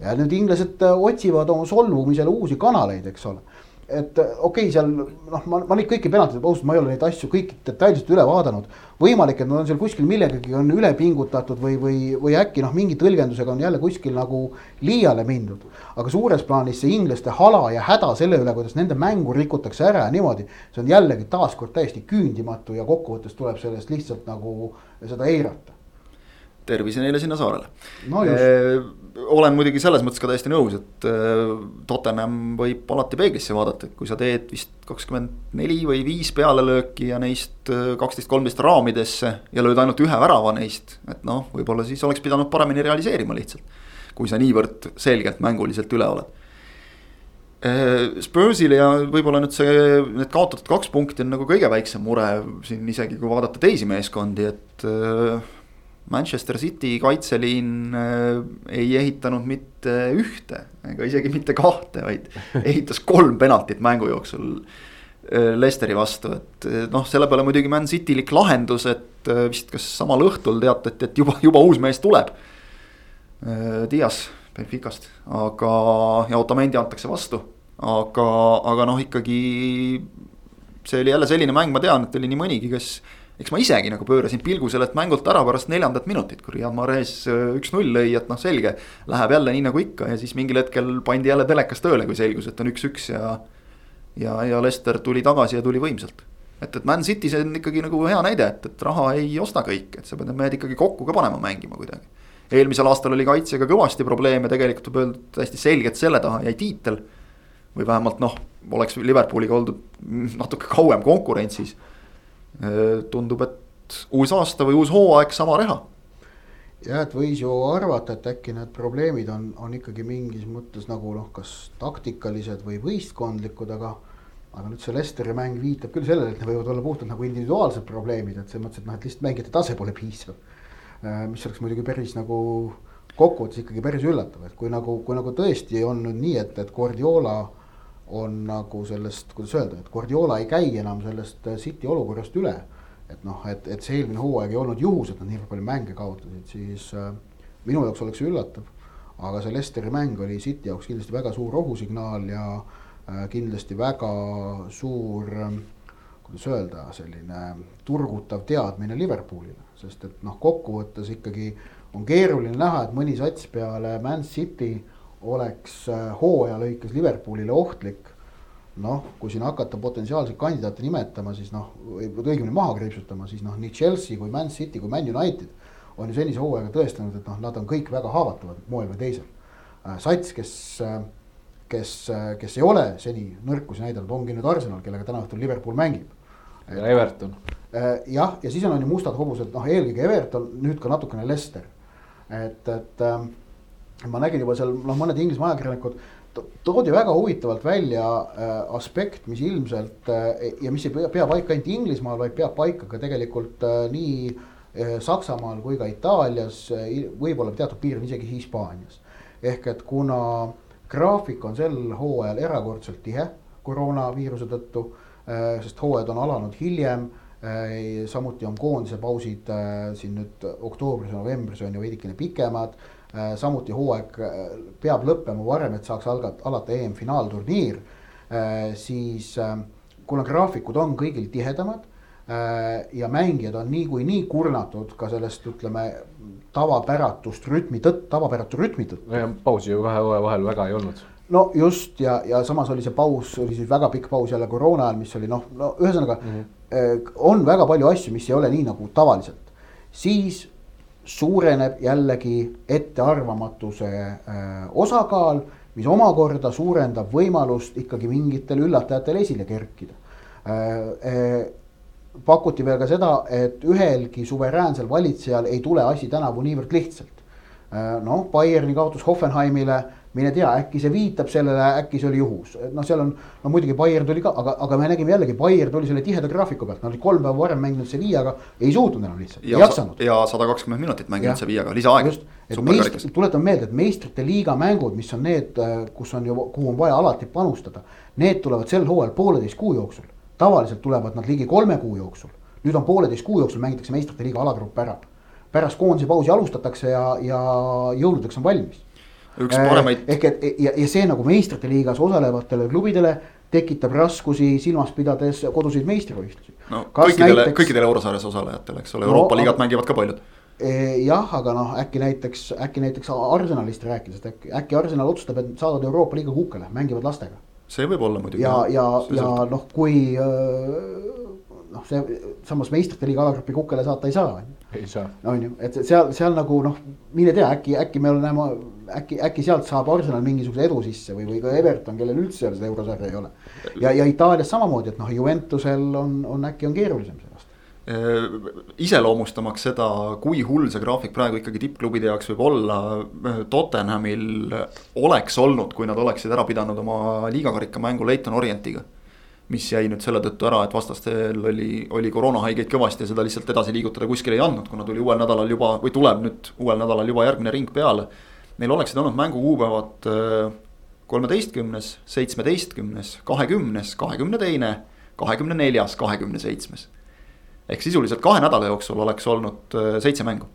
ja nüüd inglased äh, otsivad oma solvumisele uusi kanaleid, eks ole et okei okay,, seal noh, ma, ma neid kõiki penaltid, ausalt, ma ei ole neid asju kõiki detailselt üle vaadanud. võimalik, et nad on seal kuskil millegagi on üle pingutatud või, või, või äkki noh, mingi tõlgendusega on jälle kuskil nagu liiale mindud. aga suures plaanis see inglaste hala ja häda selle üle, kuidas nende mängu rikutakse ära ja niimoodi. see on jällegi taaskord täiesti küündimatu ja kokkuvõttes tuleb sellest lihtsalt nagu seda eirata tervise neile sinna saarele no just. olen muidugi selles mõttes ka täiesti nõus, et Tottenham võib alati peeglisse vaadata, et kui sa teed vist kakskümmend neli või viis pealelööki ja neist kaksteist, kolmteist raamidesse. ja lööd ainult ühe värava neist, et noh, võib-olla siis oleks pidanud paremini realiseerima lihtsalt. kui sa niivõrd selgelt mänguliselt üle oled Äh, Spursile ja võib-olla nüüd see, need kaotatud kaks punkti on nagu kõige väiksem mure siin isegi kui vaadata teisi meeskondi, et äh, Manchester City kaitseliin äh, ei ehitanud mitte ühte ega isegi mitte kahte, vaid ehitas kolm penaltit mängu jooksul Leicesteri vastu, et noh, selle peale muidugi Man Citylik lahendus, et vist kas samal õhtul teatati, et juba, juba uus mees tuleb. Dias Benficast, aga, ja Otamendi antakse vastu. aga, aga noh, ikkagi see oli jälle selline mäng, ma tean, et oli nii mõnigi, kes eks ma isegi nagu pöörasin pilgu sellelt mängult ära pärast neljandat minutit, kui Riyad Mahrez äh, üks-null lõi, et noh, selge. Läheb jälle nii nagu ikka ja siis mingil hetkel pandi jälle telekas tööle, kui selgus, et on üks-üks ja. ja, ja Lester tuli tagasi ja tuli võimsalt. et, et Man City, see on ikkagi nagu hea näide, et, et raha ei osta kõike, et sa pead need mehed ikkagi kokku ka panema mängima kuidagi eelmisel aastal oli kaitsega kõvasti probleeme, tegelikult võib öelda täiesti selgelt selle taha jäi tiitel. või vähemalt noh, oleks Liverpooliga oldud natuke kauem konkurentsis. Tundub, et uus aasta või uus hooaeg, sama reha. jah, et võis ju arvata, et äkki need probleemid on, on ikkagi mingis mõttes nagu noh, kas taktikalised või võistkondlikud, aga aga nüüd see Lesteri mäng viitab küll sellele, et need võivad olla puhtalt nagu individuaalsed probleemid, et selles mõttes, et noh, et lihtsalt mängijate tase pole piisav Äh, mis oleks muidugi päris nagu kokkuvõttes ikkagi päris üllatav, et kui nagu, kui nagu tõesti on nüüd nii, et, et Guardiola on nagu sellest, kuidas öelda, et Guardiola ei käi enam sellest äh, City olukorrast üle. et noh, et, et see eelmine hooaeg ei olnud juhus, et nad nii palju mänge kaotasid, siis äh, minu jaoks oleks see üllatav. aga see Lesteri mäng oli City jaoks kindlasti väga suur ohusignaal ja äh, kindlasti väga suur äh, kuidas öelda, selline turgutav teadmine Liverpoolile sest et noh, kokkuvõttes ikkagi on keeruline näha, et mõni sats peale Man City oleks äh, hooaja lõikes Liverpoolile ohtlik. noh, kui siin hakata potentsiaalseid kandidaate nimetama, siis noh, õigemini maha kriipsutama, siis noh, nii Chelsea kui Man City kui Man United on ju senise hooajaga tõestanud, et noh, nad on kõik väga haavatavad moel või teisel. Äh, sats, kes, äh, kes, kes ei ole seni nõrkusi näidanud, ongi nüüd Arsenal, kellega täna õhtul Liverpool mängib. ja Everton jah, ja siis on, on ju mustad hobused, noh eelkõige Everton, nüüd ka natukene Lester. et, et ähm, ma nägin juba seal noh, mõned Inglismaa ajakirjanikud toodi väga huvitavalt välja äh, aspekt, mis ilmselt äh, ja mis ei pea, pea paika ainult Inglismaal, vaid peab paika ka tegelikult äh, nii äh, Saksamaal kui ka Itaalias äh,, võib-olla teatud piiril isegi Hispaanias. ehk et kuna graafik on sel hooajal erakordselt tihe koroonaviiruse tõttu, äh, sest hooajad on alanud hiljem Äh, samuti on koondise pausid äh, siin nüüd oktoobris ja novembris on ju veidikene pikemad. Äh, samuti hooaeg peab lõppema varem, et saaks algat-, alata EM-finaalturniir. siis kuna graafikud on kõigil tihedamad ja mängijad on niikuinii kurnatud ka sellest, ütleme tavapäratust rütmi tõttu, tavapäratu rütmi tõttu. pausi ju kahe hooaja vahel väga ei olnud no just ja, ja samas oli see paus, oli siis väga pikk paus jälle koroona ajal, mis oli noh, no ühesõnaga mm. -hmm Äh, on väga palju asju, mis ei ole nii nagu tavaliselt, siis suureneb jällegi ettearvamatuse äh, osakaal, mis omakorda suurendab võimalust ikkagi mingitel üllatajatel esile kerkida äh,. pakuti veel ka seda, et ühelgi suveräänsel valitsejal ei tule asi tänavu niivõrd lihtsalt. noh, Bayerni kaotus Hoffenheimile mine tea, äkki see viitab sellele, äkki see oli juhus, noh, seal on, no muidugi Bayern tuli ka, aga, aga me nägime jällegi, Bayern tuli selle tiheda graafiku pealt, nad olid kolm päeva varem mänginud Sevillaga, ei suutnud enam lihtsalt, ei jaksanud. ja sada kakskümmend minutit mänginud Sevillaga, et meist-, tuletan meelde, et meistrite liiga mängud, mis on need, kus on ju, kuhu on vaja alati panustada. Need tulevad sel hooajal pooleteist kuu jooksul, tavaliselt tulevad nad ligi kolme kuu jooksul. nüüd on pooleteist kuu jooksul mängitakse meistrite liiga alagrupp ära. pärast koondise pausi alustatakse ja, ja jõuludeks on valmis üks paremaid. ehk et ja, ja see nagu meistrite liigas osalevatele klubidele tekitab raskusi silmas pidades koduseid meistrivõistlusi. no Kas kõikidele näiteks..., kõikidele eurosarjas osalejatele, eks ole, Euroopa no, liigat mängivad ka paljud. E, jah, aga noh, äkki näiteks, äkki näiteks Arsenalist rääkides, et äkki, äkki Arsenal otsustab, et saadavad Euroopa liiga kukele, mängivad lastega. see võib olla muidugi. ja, ja, ja noh, kui äh, noh, see samas meistrite liiga alagrupi kukele saata ei saa, ei saa. on ju, et seal, seal nagu noh, mine tea, äkki, äkki me oleme, äkki, äkki sealt saab Arsenal mingisuguse edu sisse või, või ka Everton, kellel üldse seda eurosarja ei ole. ja, ja Itaalias samamoodi, et noh, Juventusel on, on äkki on keerulisem see aasta äh, iseloomustamaks seda, kui hull see graafik praegu ikkagi tippklubide jaoks võib olla. Äh, Tottenhamil oleks olnud, kui nad oleksid ära pidanud oma liigakarika mängu Leighton Orientiga mis jäi nüüd selle tõttu ära, et vastastel oli, oli koroonahaigeid kõvasti ja seda lihtsalt edasi liigutada kuskile ei andnud, kuna tuli uuel nädalal juba või tuleb nüüd uuel nädalal juba järgmine ring peale. Neil oleksid olnud mängukuupäevad äh, kolmeteistkümnes, seitsmeteistkümnes, kahekümnes, kahekümne teine, kahekümne neljas, kahekümne seitsmes. ehk sisuliselt kahe nädala jooksul oleks olnud äh, seitse mängu.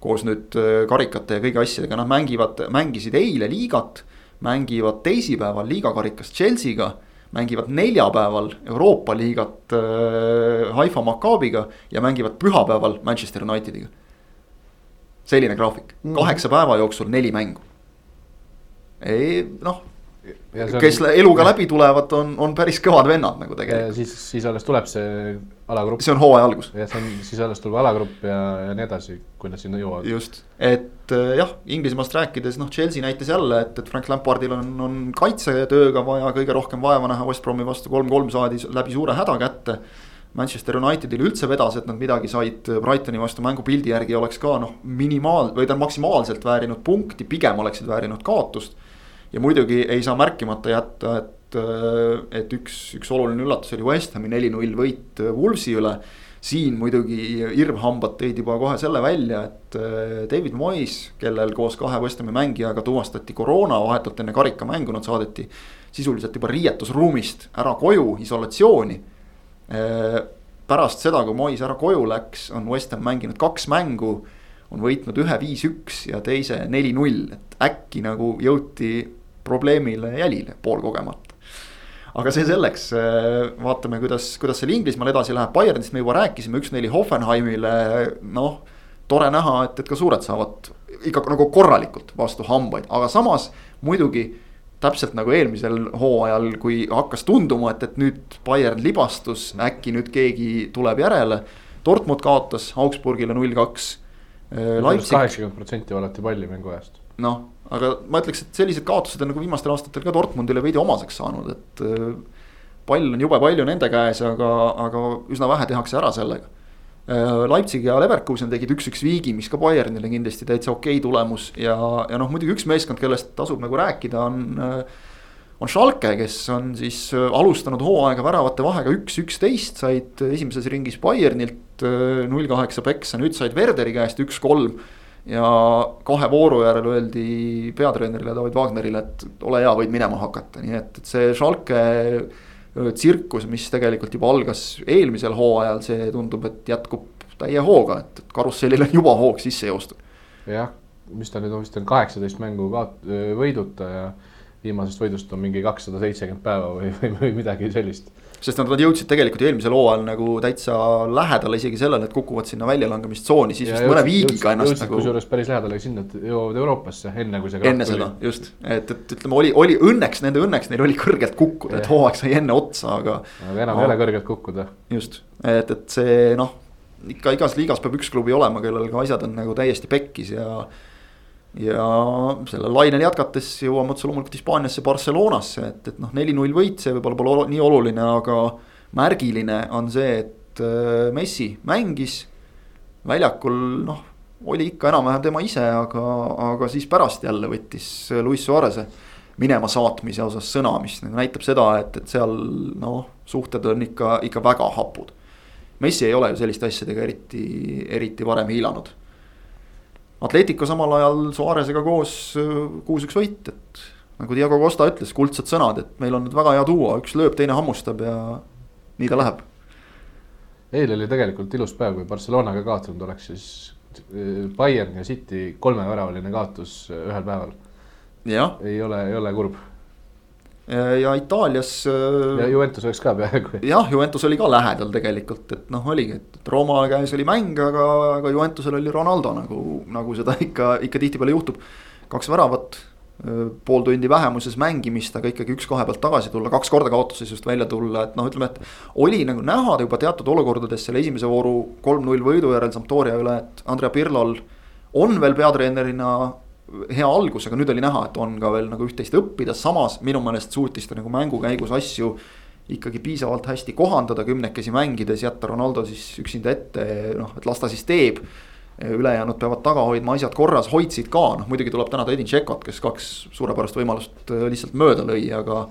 koos nüüd äh, karikate ja kõigi asjadega, nad mängivad, mängisid eile liigat, mängivad teisipäeval liigakarikas Chelsea'ga mängivad neljapäeval Euroopa liigat äh, Haifa Maccabiga ja mängivad pühapäeval Manchester Unitediga. Selline graafik mm, -hmm. kaheksa päeva jooksul neli mängu. ei noh, kes eluga läbi tulevad, on, on päris kõvad vennad nagu tegelikult. siis, siis alles tuleb see alagrupp. see on hooaja algus. jah, see on, siis alles tuleb alagrupp ja, ja nii edasi, kui nad sinna jõuavad. just, et äh, jah, Inglismaast rääkides, noh, Chelsea näitas jälle, et, et Frank Lampardil on, on kaitsetööga vaja kõige rohkem vaeva näha, West Bromi vastu kolm-kolm saadi läbi suure häda kätte. Manchester Unitedil üldse vedas, et nad midagi said Brightoni vastu mängupildi järgi oleks ka noh, minimaal- või tähendab maksimaalselt väärinud punkti, pigem oleksid väärinud kaotust ja muidugi ei saa märkimata jätta, et, äh, et üks, üks oluline üllatus oli West Hami neli-null võit äh, Wolvesi üle. siin muidugi irvhambad tõid juba kohe selle välja, et äh, David Moyes, kellel koos kahe West Hami mängijaga tuvastati koroona vahetult enne karikamängu, nad saadeti sisuliselt juba riietusruumist ära koju isolatsiooni. Pärast seda, kui Moyes ära koju läks, on West Ham mänginud kaks mängu on võitnud ühe viis-üks ja teise neli-null, et äkki nagu jõuti probleemile jälile poolkogemata. aga see selleks, vaatame, kuidas, kuidas seal Inglismaal edasi läheb, Bayernist me juba rääkisime, üks-neli Hoffenheimile, noh. tore näha, et, et ka suured saavad ikka nagu korralikult vastu hambaid, aga samas muidugi täpselt nagu eelmisel hooajal, kui hakkas tunduma, et, et nüüd Bayern libastus, äkki nüüd keegi tuleb järele. Dortmund kaotas Augsburgile null kaks. kaheksakümmend protsenti valati palli mängu ajast. noh, aga ma ütleks, et sellised kaotused on nagu viimastel aastatel ka Dortmundile veidi omaseks saanud, et. Äh, pall on jube palju nende käes, aga, aga üsna vähe tehakse ära sellega. Äh, Leipzig ja Leverkusen tegid üks-üks viigi, mis ka Bayernile kindlasti täitsa okei tulemus ja, ja noh, muidugi üks meeskond, kellest tasub nagu rääkida, on äh, on Schalke, kes on siis alustanud hooaega väravate vahega üks, üksteist, said esimeses ringis Bayernilt null kaheksa peksa, nüüd said Werderi käest üks-kolm ja kahe vooru järel öeldi peatreenerile David Wagnerile, et ole hea, võid minema hakata, nii et, et see Schalke tsirkus, mis tegelikult juba algas eelmisel hooajal, see tundub, et jätkub täie hooga, et, karussellil on juba hoog sisse joostud. jah, mis ta nüüd on, vist on kaheksateist mängu kaot-, võiduta ja viimasest võidust on mingi kakssada seitsekümmend päeva või, või, või midagi sellist sest nad jõudsid tegelikult eelmisel hooajal nagu täitsa lähedale isegi sellele, et kukuvad sinna väljalangemistsooni, siis vist mõne viigiga ennast jõudsid, nagu. kusjuures päris lähedale sinna, et jõuavad Euroopasse enne kui see. enne seda, just, et, et ütleme, oli, oli õnneks, nende õnneks neil oli kõrgelt kukkuda, et hooaeg sai enne otsa, aga. aga enam ei ole kõrgelt kukkuda. just, et, et see noh, ikka igas liigas peab üks klubi olema, kellel ka asjad on nagu täiesti pekkis ja ja sellel lainel jätkates jõuame otse loomulikult Hispaaniasse, Barcelonasse, et, et noh, neli-null võit, see võib-olla pole nii oluline, aga märgiline on see, et äh, Messi mängis väljakul noh, oli ikka enam-vähem tema ise, aga, aga siis pärast jälle võttis Luis Suarez'e minema saatmise osas sõna, mis näitab seda, et, et seal noh, suhted on ikka, ikka väga hapud. Messi ei ole ju selliste asjadega eriti, eriti varem hiilanud Atletico samal ajal Suarezega koos äh, kuus-üks võit, et nagu Diego Costa ütles, kuldsed sõnad, et meil on nüüd väga hea duo, üks lööb, teine hammustab ja nii ta läheb. eile oli tegelikult ilus päev, kui Barcelonaga kaotanud oleks, siis äh, Bayern ja City kolmeväravaline kaotus äh, ühel päeval. ei ole, ei ole kurb ja Itaalias. Äh, ja Juventus oleks ka peaaegu. jah, Juventus oli ka lähedal tegelikult, et noh, oligi, et Rooma käes oli mäng, aga, aga Juventusel oli Ronaldo nagu, nagu seda ikka, ikka tihtipeale juhtub. kaks väravat, pool tundi vähemuses mängimist, aga ikkagi üks-kahe pealt tagasi tulla, kaks korda kaotusseisust välja tulla, et noh, ütleme, et. oli nagu näha juba teatud olukordades selle esimese vooru kolm-null võidu järel Sampdoria üle, et Andrea Pirlol on veel peatreenerina hea algus, aga nüüd oli näha, et on ka veel nagu üht-teist õppida, samas minu meelest suutis ta nagu mängu käigus asju ikkagi piisavalt hästi kohandada, kümnekesi mängides, jätta Ronaldo siis üksinda ette, noh, et las ta siis teeb ülejäänud peavad taga hoidma asjad korras, hoidsid ka, noh muidugi tuleb tänada Edin Tšekot, kes kaks suurepärast võimalust äh, lihtsalt mööda lõi, aga.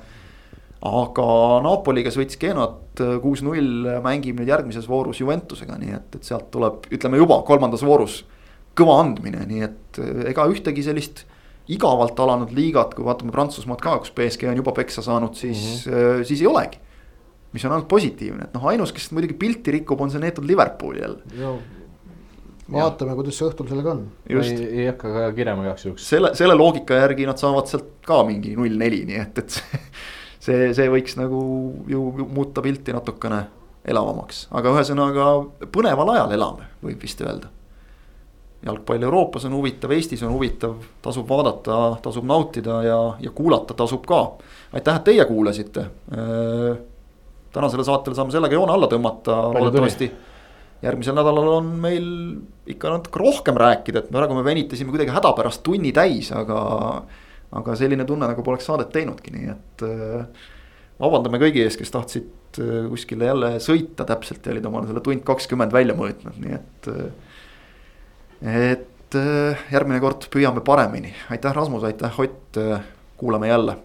aga Napoli, kes võitis Genot äh, kuus-null, mängib nüüd järgmises voorus Juventusega, nii et, et sealt tuleb, ütleme juba kolmandas voorus kõva andmine, nii et äh, ega ühtegi sellist igavalt alanud liigat, kui vaatame Prantsusmaad ka, kus BSG on juba peksa saanud, siis mm, -hmm. siis ei olegi. mis on ainult positiivne, et noh, ainus, kes muidugi pilti rikub, on see neetud Liverpool jälle vaatame, kuidas see õhtul sellega on. ei, ei hakka ka kirjama igaks juhuks. selle, selle loogika järgi nad saavad sealt ka mingi null neli, nii et, et see, see, see võiks nagu ju muuta pilti natukene elavamaks, aga ühesõnaga põneval ajal elame, võib vist öelda. Jalgpall Euroopas on huvitav, Eestis on huvitav, tasub vaadata, tasub nautida ja, ja kuulata tasub ka. aitäh, et teie kuulasite. Äh, tänasele saatele saame sellega joone alla tõmmata, loodetavasti järgmisel nädalal on meil ikka natuke rohkem rääkida, et praegu me venitasime kuidagi hädapärast tunni täis, aga. aga selline tunne nagu poleks saadet teinudki, nii et äh, vabandame kõigi ees, kes tahtsid äh, kuskile jälle sõita täpselt ja olid omale selle tund kakskümmend välja mõõtnud, nii et. Äh, et järgmine kord püüame paremini, aitäh, Rasmus, aitäh, Ott, kuulame jälle